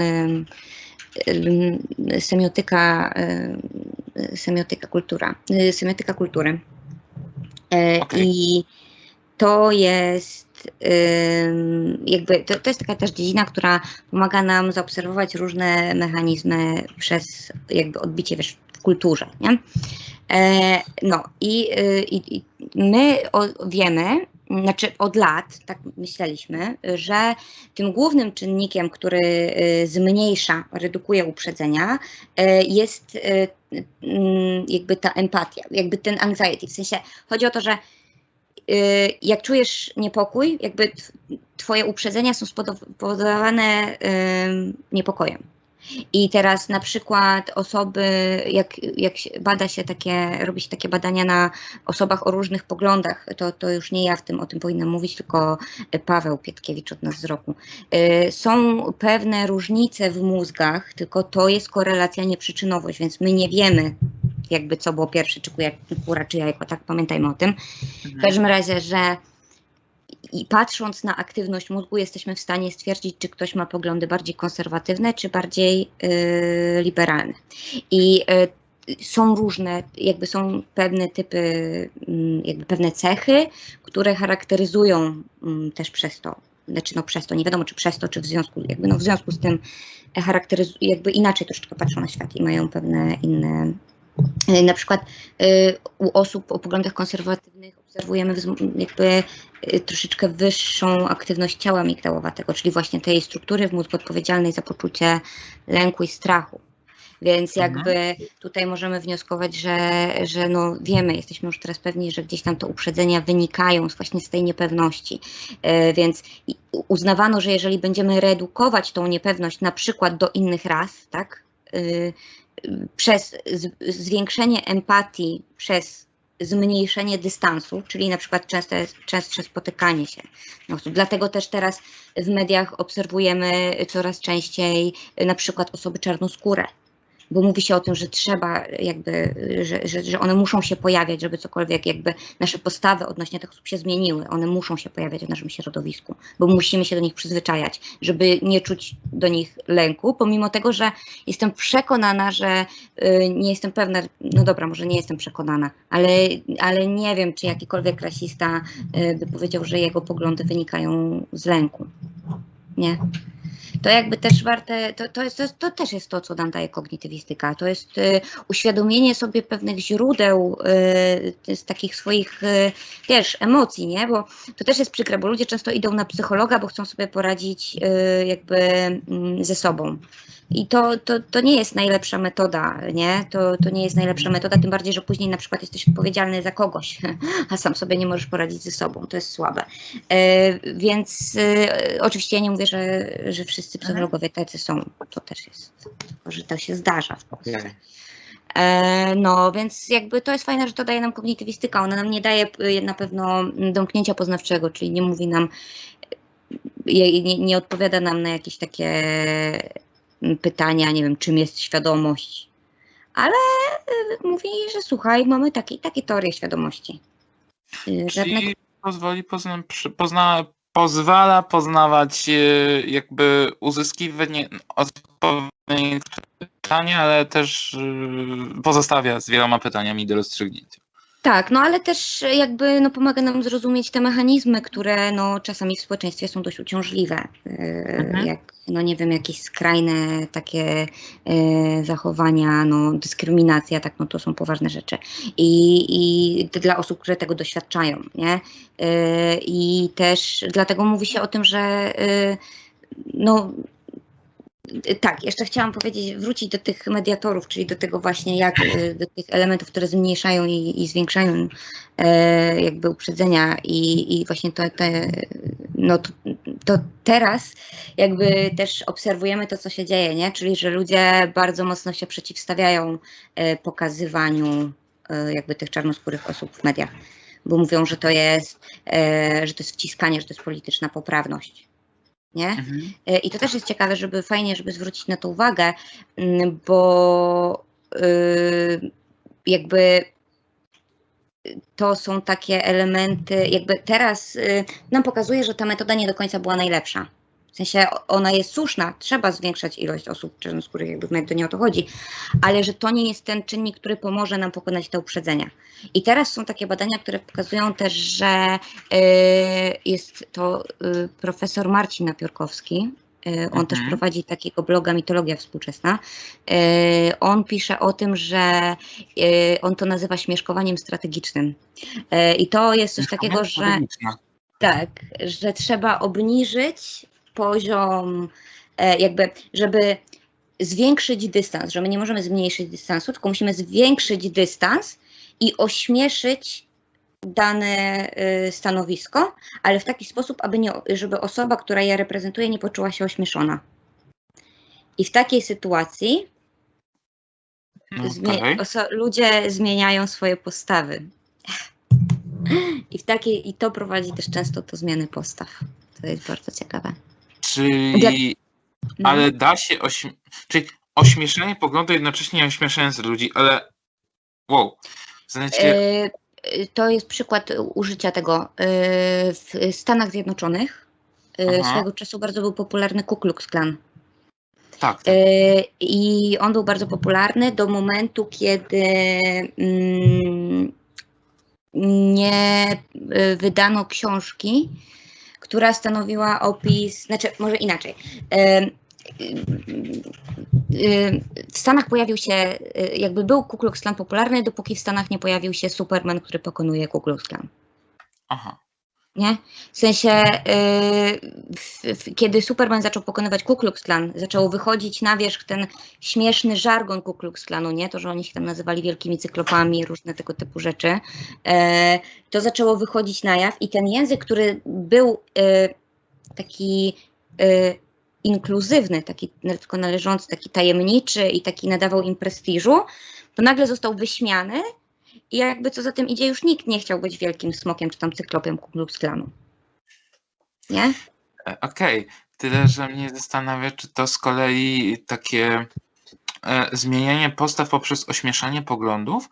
semiotyka, semiotyka kultura, semiotyka kultury. Okay. I to jest jakby to, to jest taka też dziedzina, która pomaga nam zaobserwować różne mechanizmy przez jakby odbicie wiesz, w kulturze. Nie? E, no i, y, i, i my wiemy, znaczy od lat, tak myśleliśmy, że tym głównym czynnikiem, który y, zmniejsza, redukuje uprzedzenia, y, jest jakby ta empatia, jakby ten anxiety. W sensie chodzi o to, że jak czujesz niepokój, jakby twoje uprzedzenia są spowodowane niepokojem. I teraz na przykład osoby, jak, jak bada się takie, robi się takie badania na osobach o różnych poglądach, to, to już nie ja w tym o tym powinnam mówić, tylko Paweł Pietkiewicz od nas z roku. Y, są pewne różnice w mózgach, tylko to jest korelacja, nie przyczynowość, więc my nie wiemy, jakby co było pierwsze, czy kura, czy jajko, tak pamiętajmy o tym. W każdym razie, że i patrząc na aktywność mózgu, jesteśmy w stanie stwierdzić, czy ktoś ma poglądy bardziej konserwatywne, czy bardziej yy, liberalne. I yy, są różne, jakby są pewne typy, yy, jakby pewne cechy, które charakteryzują mm, też przez to, znaczy no przez to, nie wiadomo czy przez to, czy w związku, jakby no w związku z tym charakteryzują, jakby inaczej troszeczkę patrzą na świat i mają pewne inne na przykład y, u osób o poglądach konserwatywnych obserwujemy jakby y, troszeczkę wyższą aktywność ciała migdałowatego, czyli właśnie tej struktury w mózgu odpowiedzialnej za poczucie lęku i strachu. Więc mhm. jakby tutaj możemy wnioskować, że, że no wiemy, jesteśmy już teraz pewni, że gdzieś tam te uprzedzenia wynikają właśnie z tej niepewności. Więc uznawano, że jeżeli będziemy redukować tą niepewność na przykład do innych ras, tak, przez zwiększenie empatii, przez zmniejszenie dystansu, czyli na przykład częste, częstsze spotykanie się osób. Dlatego też teraz w mediach obserwujemy coraz częściej na przykład osoby czarnoskóre, bo mówi się o tym, że trzeba jakby, że, że, że one muszą się pojawiać, żeby cokolwiek jakby nasze postawy odnośnie tych osób się zmieniły. One muszą się pojawiać w naszym środowisku, bo musimy się do nich przyzwyczajać, żeby nie czuć do nich lęku, pomimo tego, że jestem przekonana, że y, nie jestem pewna, no dobra, może nie jestem przekonana, ale, ale nie wiem, czy jakikolwiek rasista y, by powiedział, że jego poglądy wynikają z lęku. Nie to jakby też warte, to, to, jest, to, to też jest to, co nam daje kognitywistyka. To jest y, uświadomienie sobie pewnych źródeł y, z takich swoich, y, emocji, nie? Bo to też jest przykre, bo ludzie często idą na psychologa, bo chcą sobie poradzić y, jakby mm, ze sobą. I to, to, to nie jest najlepsza metoda, nie? To, to nie jest najlepsza metoda, tym bardziej, że później na przykład jesteś odpowiedzialny za kogoś, *laughs* a sam sobie nie możesz poradzić ze sobą. To jest słabe. E, więc e, oczywiście ja nie mówię, że, że wszyscy psychologowie tacy są. To też jest, że to się zdarza w Polsce. E, no, więc jakby to jest fajne, że to daje nam kognitywistyka. Ona nam nie daje na pewno domknięcia poznawczego, czyli nie mówi nam, nie, nie odpowiada nam na jakieś takie pytania, nie wiem, czym jest świadomość, ale y, mówi, że słuchaj, mamy takie, takie teorie świadomości. Y, Żadnego... Czyli pozwoli pozna, pozna, pozwala poznawać y, jakby uzyskiwanie odpowiedzi pytania, ale też pozostawia z wieloma pytaniami do rozstrzygnięcia. Tak, no ale też jakby no, pomaga nam zrozumieć te mechanizmy, które no, czasami w społeczeństwie są dość uciążliwe. E, mhm. Jak, no nie wiem, jakieś skrajne takie e, zachowania, no dyskryminacja, tak, no to są poważne rzeczy. I, i dla osób, które tego doświadczają, nie? E, I też dlatego mówi się o tym, że e, no tak, jeszcze chciałam powiedzieć, wrócić do tych mediatorów, czyli do tego właśnie, jak y, do tych elementów, które zmniejszają i, i zwiększają e, jakby uprzedzenia i, i właśnie to, te, no, to, to teraz jakby też obserwujemy to, co się dzieje, nie? Czyli, że ludzie bardzo mocno się przeciwstawiają e, pokazywaniu e, jakby tych czarnoskórych osób w mediach, bo mówią, że to jest, że to jest wciskanie, że to jest polityczna poprawność. Nie? Mhm. E, I to też jest ciekawe, żeby fajnie, żeby zwrócić na to uwagę, mm, bo y, jakby to są takie elementy, jakby teraz y, nam pokazuje, że ta metoda nie do końca była najlepsza. W sensie ona jest słuszna, trzeba zwiększać ilość osób czarnoskórych, jakby w mediach to nie o to chodzi, ale że to nie jest ten czynnik, który pomoże nam pokonać te uprzedzenia. I teraz są takie badania, które pokazują też, że y, jest to y, profesor Marcin Napiórkowski, y, on też Mhm. prowadzi takiego bloga Mitologia Współczesna. On pisze o tym, że on to nazywa śmieszkowaniem strategicznym. I to jest coś takiego, że tak, że trzeba obniżyć poziom, e, jakby, żeby zwiększyć dystans, że my nie możemy zmniejszyć dystansu, tylko musimy zwiększyć dystans i ośmieszyć dane y, stanowisko, ale w taki sposób, aby nie, żeby osoba, która je reprezentuje, nie poczuła się ośmieszona. I w takiej sytuacji Okej. oso- ludzie zmieniają swoje postawy. I, w takiej, I to prowadzi też często do zmiany postaw. To jest bardzo ciekawe. Czyli, No. ale da się ośm... Czyli ośmieszanie poglądu jednocześnie nie ośmieszając ludzi, ale wow. Sensie, E, to jest przykład użycia tego. E, W Stanach Zjednoczonych e, Aha. swego czasu bardzo był popularny Ku Klux Klan. tak, tak. E, I on był bardzo popularny do momentu, kiedy mm, nie wydano książki, która stanowiła opis, znaczy może inaczej. W Stanach pojawił się, e, jakby był Ku Klux Klan popularny, dopóki w Stanach nie pojawił się Superman, który pokonuje Ku Klux Klan Aha. Nie? W sensie, yy, w, w, kiedy Superman zaczął pokonywać Ku Klux Klan, zaczął wychodzić na wierzch ten śmieszny żargon Ku Klux Klanu, nie? To, że oni się tam nazywali wielkimi cyklopami, różne tego typu rzeczy. E, to zaczęło wychodzić na jaw i ten język, który był e, taki e, inkluzywny, taki tylko należący, taki tajemniczy i taki nadawał im prestiżu, to nagle został wyśmiany i jakby co za tym idzie, już nikt nie chciał być wielkim smokiem czy tam cyklopem Ku Klux. Nie? E, Okej, tyle, że mnie zastanawia, czy to z kolei takie e, zmienianie postaw poprzez ośmieszanie poglądów,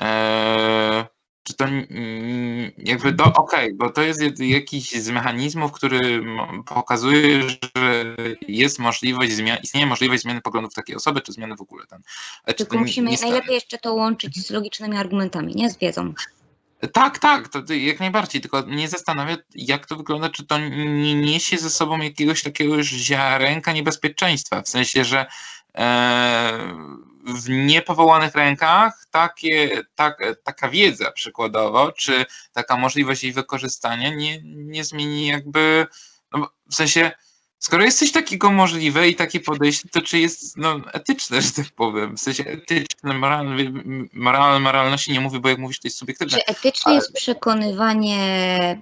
e, czy to jakby do, okej, bo to jest jakiś z mechanizmów, który pokazuje, że jest możliwość zmian, istnieje możliwość zmiany poglądów takiej osoby, czy zmiany w ogóle ten. Tylko musimy najlepiej jeszcze to łączyć z logicznymi argumentami, nie z wiedzą. Tak, tak, to, to jak najbardziej, tylko mnie zastanawia, jak to wygląda, czy to nie niesie ze sobą jakiegoś takiego już ziarenka niebezpieczeństwa, w sensie, że e, w niepowołanych rękach takie, tak, taka wiedza przykładowo, czy taka możliwość jej wykorzystania nie, nie zmieni jakby, no, w sensie, skoro jest coś takiego możliwe i takie podejście, to czy jest no, etyczne, że tak powiem, w sensie etyczne, moralne, moralne, moralności nie mówię, bo jak mówisz, to jest subiektywne, Czy etyczne jest przekonywanie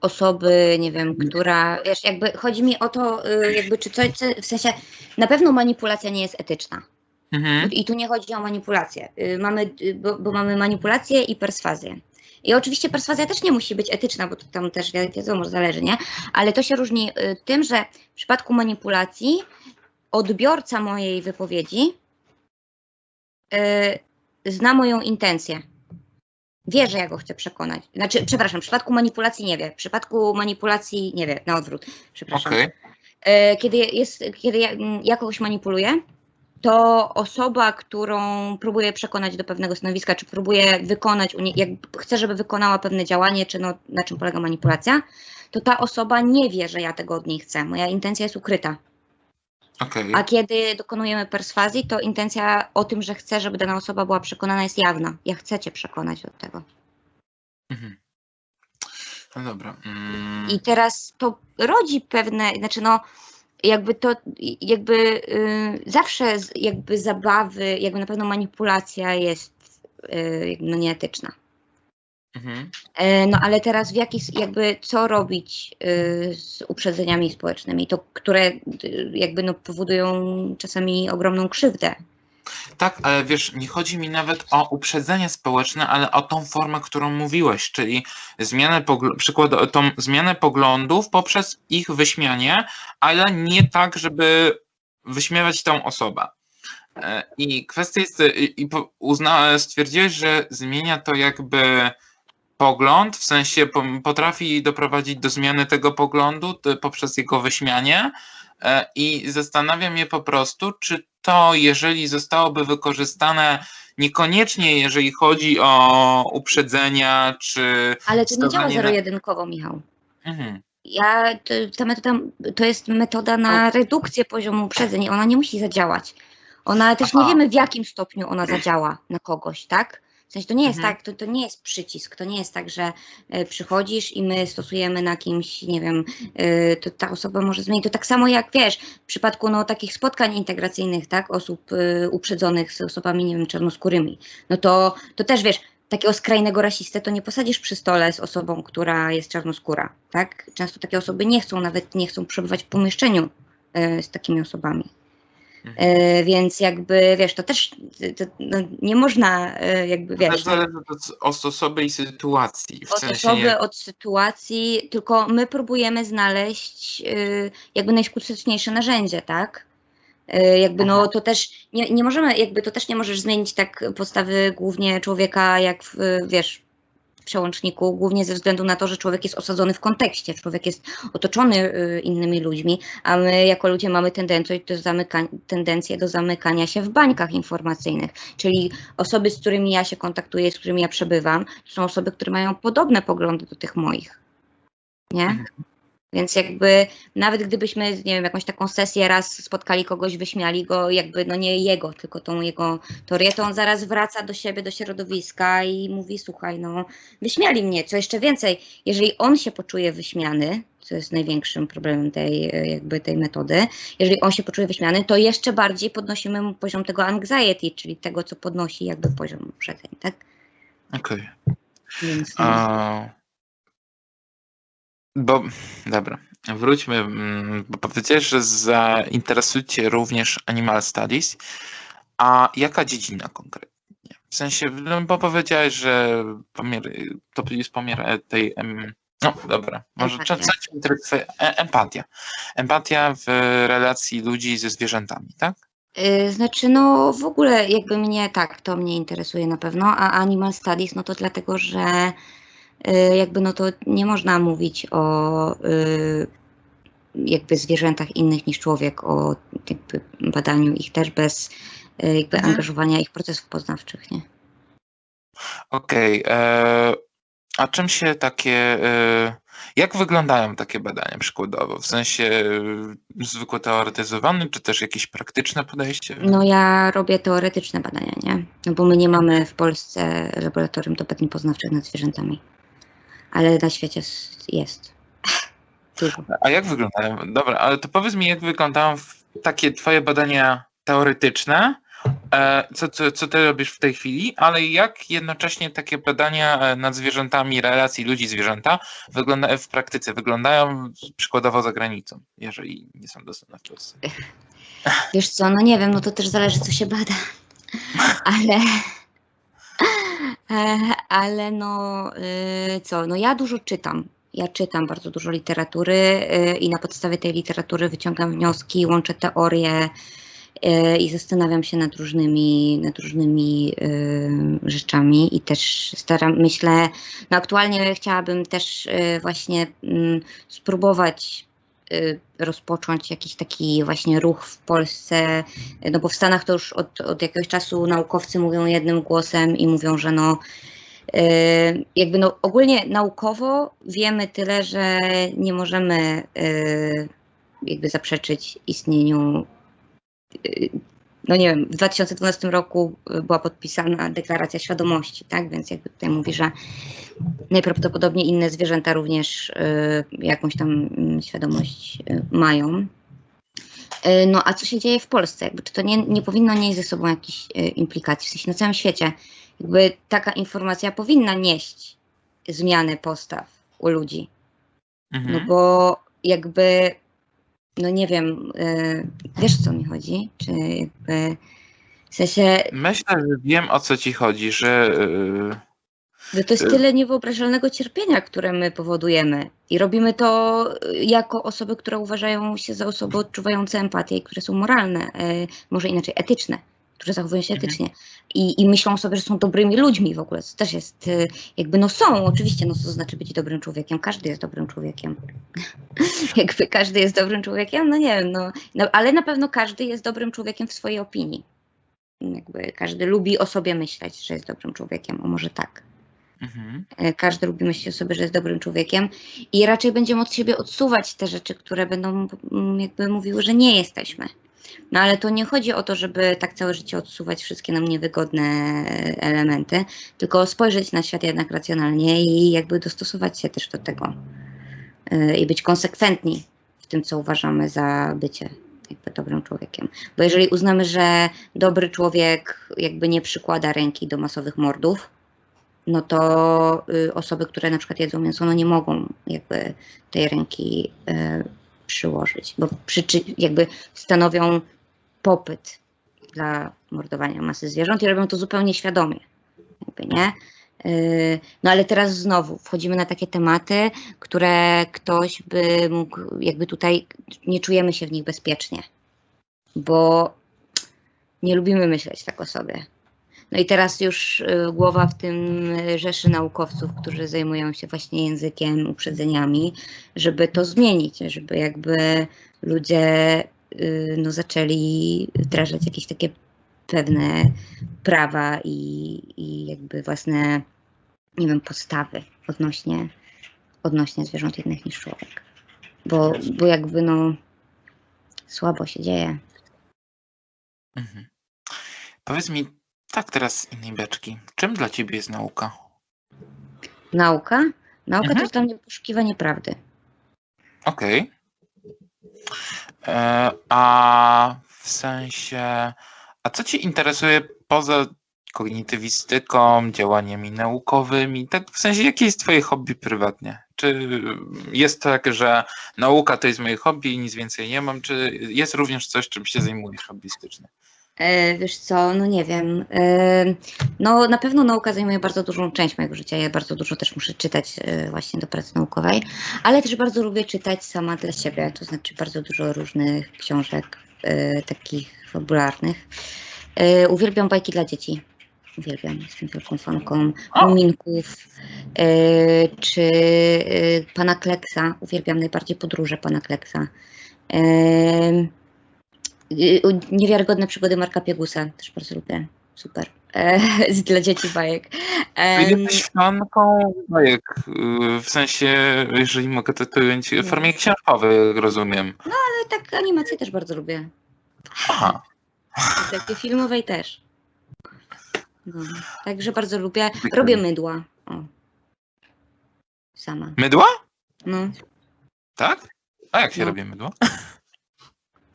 osoby, nie wiem, która, wiesz, jakby chodzi mi o to, y, jakby czy coś, co- w sensie, na pewno manipulacja nie jest etyczna. Mhm. I tu nie chodzi o manipulację. Y, Mamy, y, bo, bo mamy manipulację i perswazję. I oczywiście perswazja też nie musi być etyczna, bo to tam też wi- wiadomo, zależy, nie? Ale to się różni y, tym, że w przypadku manipulacji odbiorca mojej wypowiedzi y, zna moją intencję. Wie, że ja go chcę przekonać. Znaczy, przepraszam, w przypadku manipulacji nie wie. W przypadku manipulacji nie wie, na odwrót. Przepraszam. E, kiedy, jest, kiedy ja, mm, ja kogoś manipuluję, to osoba, którą próbuję przekonać do pewnego stanowiska, czy próbuję wykonać, jak chcę, żeby wykonała pewne działanie, czy no, na czym polega manipulacja, to ta osoba nie wie, że ja tego od niej chcę. Moja intencja jest ukryta. Okej. A kiedy dokonujemy perswazji, to intencja o tym, że chcę, żeby dana osoba była przekonana, jest jawna. Ja chcę cię przekonać do tego. Mhm. No dobra. Mm. I teraz to rodzi pewne, znaczy no, jakby to, jakby y, zawsze z, jakby zabawy, jakby na pewno manipulacja jest y, no nieetyczna. Mhm. E, No ale teraz w jaki, jakby co robić y, z uprzedzeniami społecznymi, to które y, jakby no powodują czasami ogromną krzywdę. Tak, ale wiesz, nie chodzi mi nawet o uprzedzenie społeczne, ale o tą formę, którą mówiłeś, czyli zmianę, przykład, tą zmianę poglądów poprzez ich wyśmianie, ale nie tak, żeby wyśmiewać tą osobę. E, I kwestia jest, i, uzna, stwierdziłeś, że zmienia to jakby pogląd, w sensie po, potrafi doprowadzić do zmiany tego poglądu poprzez jego wyśmianie. E, I zastanawiam się po prostu, czy to, jeżeli zostałoby wykorzystane niekoniecznie, jeżeli chodzi o uprzedzenia, czy. Ale to nie działa na- zero-jedynkowo, Michał. Mhm. Ja, ta metoda to jest metoda na redukcję poziomu uprzedzeń. Ona nie musi zadziałać. Ona też nie Aha. wiemy, w jakim stopniu ona zadziała na kogoś, tak? W sensie to nie jest Mhm. tak, to, to nie jest przycisk, to nie jest tak, że e, przychodzisz i my stosujemy na kimś, nie wiem, e, to ta osoba może zmienić. To tak samo jak wiesz, w przypadku no, takich spotkań integracyjnych, tak, osób e, uprzedzonych z osobami, nie wiem, czarnoskórymi, no to, to też wiesz, takiego skrajnego rasistę to nie posadzisz przy stole z osobą, która jest czarnoskóra, tak? Często takie osoby nie chcą, nawet nie chcą przebywać w pomieszczeniu z takimi osobami. Mhm. E, więc jakby, wiesz, to też to, no, nie można e, jakby, To też wiesz, zależy od, osoby i sytuacji. W od sensie osoby, nie, od sytuacji, tylko my próbujemy znaleźć y, jakby najskuteczniejsze narzędzie, tak? Jakby no to też nie, nie możemy, jakby to też nie możesz zmienić tak postawy głównie człowieka jak w, wiesz, przełączniku, głównie ze względu na to, że człowiek jest osadzony w kontekście, człowiek jest otoczony y, innymi ludźmi, a my jako ludzie mamy tendencję do, zamyka- tendencję do zamykania się w bańkach informacyjnych, czyli osoby, z którymi ja się kontaktuję, z którymi ja przebywam, to są osoby, które mają podobne poglądy do tych moich. Nie? Więc jakby nawet gdybyśmy, nie wiem, jakąś taką sesję raz spotkali kogoś, wyśmiali go, jakby no nie jego, tylko tą jego teorię, to on zaraz wraca do siebie, do środowiska i mówi, słuchaj, no wyśmiali mnie, co jeszcze więcej, jeżeli on się poczuje wyśmiany, co jest największym problemem tej, jakby tej metody, jeżeli on się poczuje wyśmiany, to jeszcze bardziej podnosimy mu poziom tego anxiety, czyli tego, co podnosi jakby poziom uprzedzeń, tak? Okej. Więc, no. A, Bo, dobra, wróćmy, mm, bo powiedziałeś, że zainteresujecie również Animal Studies, a jaka dziedzina konkretnie? W sensie, no, bo powiedziałeś, że pomiar, to jest pomiar e, tej, no dobra, może Empatia. co cię interesuje? E, Empatia. Empatia w relacji ludzi ze zwierzętami, tak? Y, Znaczy, no w ogóle jakby mnie tak, to mnie interesuje na pewno, a Animal Studies, no to dlatego, że jakby no to nie można mówić o y, jakby zwierzętach innych niż człowiek, o jakby badaniu ich też bez y, jakby Mhm. angażowania ich procesów poznawczych, nie? Okej. e, A czym się takie. e, Jak wyglądają takie badania przykładowo? W sensie e, zwykle teoretyzowane, czy też jakieś praktyczne podejście? No ja robię teoretyczne badania, nie? No bo my nie mamy w Polsce laboratorium do badań poznawczych nad zwierzętami, ale na świecie jest. Dużo. A jak wyglądają? Dobra, ale to powiedz mi, jak wyglądają takie twoje badania teoretyczne? E, Co, co, co ty robisz w tej chwili, ale jak jednocześnie takie badania e, nad zwierzętami, relacji ludzi-zwierzęta wygląda, w praktyce wyglądają przykładowo za granicą, jeżeli nie są dostępne w Polsce? Wiesz co, no nie wiem, no to też zależy, co się bada. *laughs* Ale. Ale no y, co, no ja dużo czytam. Ja czytam bardzo dużo literatury y, i na podstawie tej literatury wyciągam wnioski, łączę teorie y, i zastanawiam się nad różnymi, nad różnymi rzeczami i też staram, myślę, no aktualnie chciałabym też właśnie mm, spróbować rozpocząć jakiś taki właśnie ruch w Polsce, y, no bo w Stanach to już od, od jakiegoś czasu naukowcy mówią jednym głosem i mówią, że no y, jakby no ogólnie naukowo wiemy tyle, że nie możemy y, jakby zaprzeczyć istnieniu y, no nie wiem, w 2012 roku y, była podpisana deklaracja świadomości, tak? Więc jakby tutaj mówi, że najprawdopodobniej inne zwierzęta również y, jakąś tam mm, świadomość y, mają. No a co się dzieje w Polsce? Jakby, czy to nie, nie powinno nieść ze sobą jakichś implikacji? W sensie na całym świecie jakby taka informacja powinna nieść zmiany postaw u ludzi. Mhm. No bo jakby, no nie wiem, y, wiesz o co mi chodzi? Czy jakby, w sensie, Myślę, że wiem o co ci chodzi, że że to jest Y- tyle niewyobrażalnego cierpienia, które my powodujemy. I robimy to jako osoby, które uważają się za osoby odczuwające empatię i które są moralne, może inaczej etyczne, które zachowują się Mhm. etycznie. I, I myślą sobie, że są dobrymi ludźmi w ogóle. To też jest y, jakby, no są, oczywiście, no co to znaczy być dobrym człowiekiem? Każdy jest dobrym człowiekiem. *laughs* jakby każdy jest dobrym człowiekiem? No nie wiem, no, no, ale na pewno każdy jest dobrym człowiekiem w swojej opinii. Jakby każdy lubi o sobie myśleć, że jest dobrym człowiekiem, o może tak. mhm. E, Każdy lubi myśleć o sobie, że jest dobrym człowiekiem i raczej będziemy od siebie odsuwać te rzeczy, które będą jakby mówiły, że nie jesteśmy. No ale to nie chodzi o to, żeby tak całe życie odsuwać wszystkie nam niewygodne elementy, tylko spojrzeć na świat jednak racjonalnie i jakby dostosować się też do tego E, i być konsekwentni w tym, co uważamy za bycie jakby dobrym człowiekiem. Bo jeżeli uznamy, że dobry człowiek jakby nie przykłada ręki do masowych mordów, no to y, osoby, które na przykład jedzą mięso, no nie mogą jakby tej ręki y, przyłożyć, bo przyczy, jakby stanowią popyt dla mordowania masy zwierząt i robią to zupełnie świadomie. Jakby nie. Y, No ale teraz znowu wchodzimy na takie tematy, które ktoś by mógł, jakby tutaj nie czujemy się w nich bezpiecznie, bo nie lubimy myśleć tak o sobie. No i teraz już y, głowa w tym y, rzeszy naukowców, którzy zajmują się właśnie językiem, uprzedzeniami, żeby to zmienić, żeby jakby ludzie y, no, zaczęli wdrażać jakieś takie pewne prawa i, i jakby własne, nie wiem, postawy odnośnie, odnośnie zwierząt innych niż człowiek. Bo, bo jakby no słabo się dzieje. Mhm. Powiedz mi tak teraz z innej beczki. Czym dla ciebie jest nauka? Nauka? Nauka to Mhm. jest dla mnie poszukiwanie prawdy. Okej. E, A w sensie, a co cię interesuje poza kognitywistyką, działaniami naukowymi? Tak w sensie, jakie jest twoje hobby prywatnie? Czy jest tak, że nauka to jest moje hobby i nic więcej nie mam, czy jest również coś, czym się zajmujesz hobbystycznie? E, wiesz co, no nie wiem. E, no na pewno nauka zajmuje bardzo dużą część mojego życia. Ja bardzo dużo też muszę czytać e, właśnie do pracy naukowej, ale też bardzo lubię czytać sama dla siebie, to znaczy bardzo dużo różnych książek takich fabularnych. Uwielbiam bajki dla dzieci. Uwielbiam, jestem wielką fanką! Muminków, czy Pana Kleksa. Uwielbiam najbardziej podróże Pana Kleksa. E, Y, Niewiarygodne przygody Marka Piegusa, też bardzo lubię. Super. E, *laughs* dla dzieci bajek. Em, jesteś fanką bajek, y, w sensie, jeżeli mogę to ująć, w formie książkowej, rozumiem. ale tak animacje też bardzo lubię. Aha. I takie filmowej też. No, także bardzo lubię. Robię mydła. O. Sama. Mydła? No. Tak? A jak się No. robi mydło?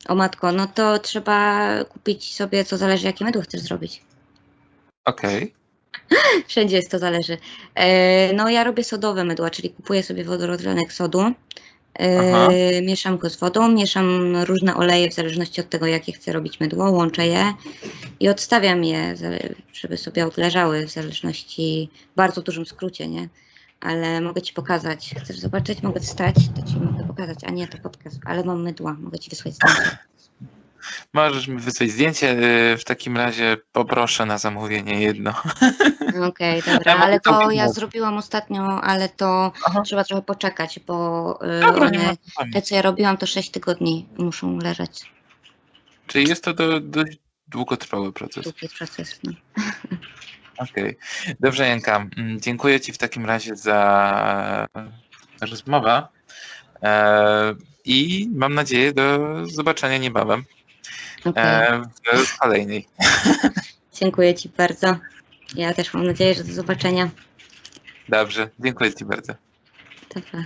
O matko, no to trzeba kupić sobie, co zależy, jakie mydło chcesz zrobić. Okej. *laughs* Wszędzie jest to zależy. E, no ja robię sodowe mydła, czyli kupuję sobie wodorozlenek sodu. Aha. E, mieszam go z wodą, mieszam różne oleje w zależności od tego, jakie chcę robić mydło, łączę je i odstawiam je, za- żeby sobie odleżały w zależności, w bardzo dużym skrócie, nie? Ale mogę Ci pokazać. Chcesz zobaczyć? Mogę wstać, to Ci mogę pokazać. A nie, to podcast, ale mam mydła, mogę Ci wysłać zdjęcie. Możesz mi wysłać zdjęcie. y, W takim razie poproszę na zamówienie jedno. Okej, dobra, *laughs* Ja mogę ale to ja zrobiłam ostatnio, ale to Aha. trzeba trochę poczekać, bo y, Dobra, nie ma one, te co ja robiłam to 6 tygodni muszą leżeć. Czyli jest to do, dość długotrwały proces. Długi proces. No. *laughs* Okej. Dobrze, Janka. mm, Dziękuję Ci w takim razie za rozmowę. E, I mam nadzieję do zobaczenia niebawem e, w kolejnej. *laughs* Dziękuję Ci bardzo. Ja też mam nadzieję, że do zobaczenia. Dobrze, dziękuję Ci bardzo. Dobra.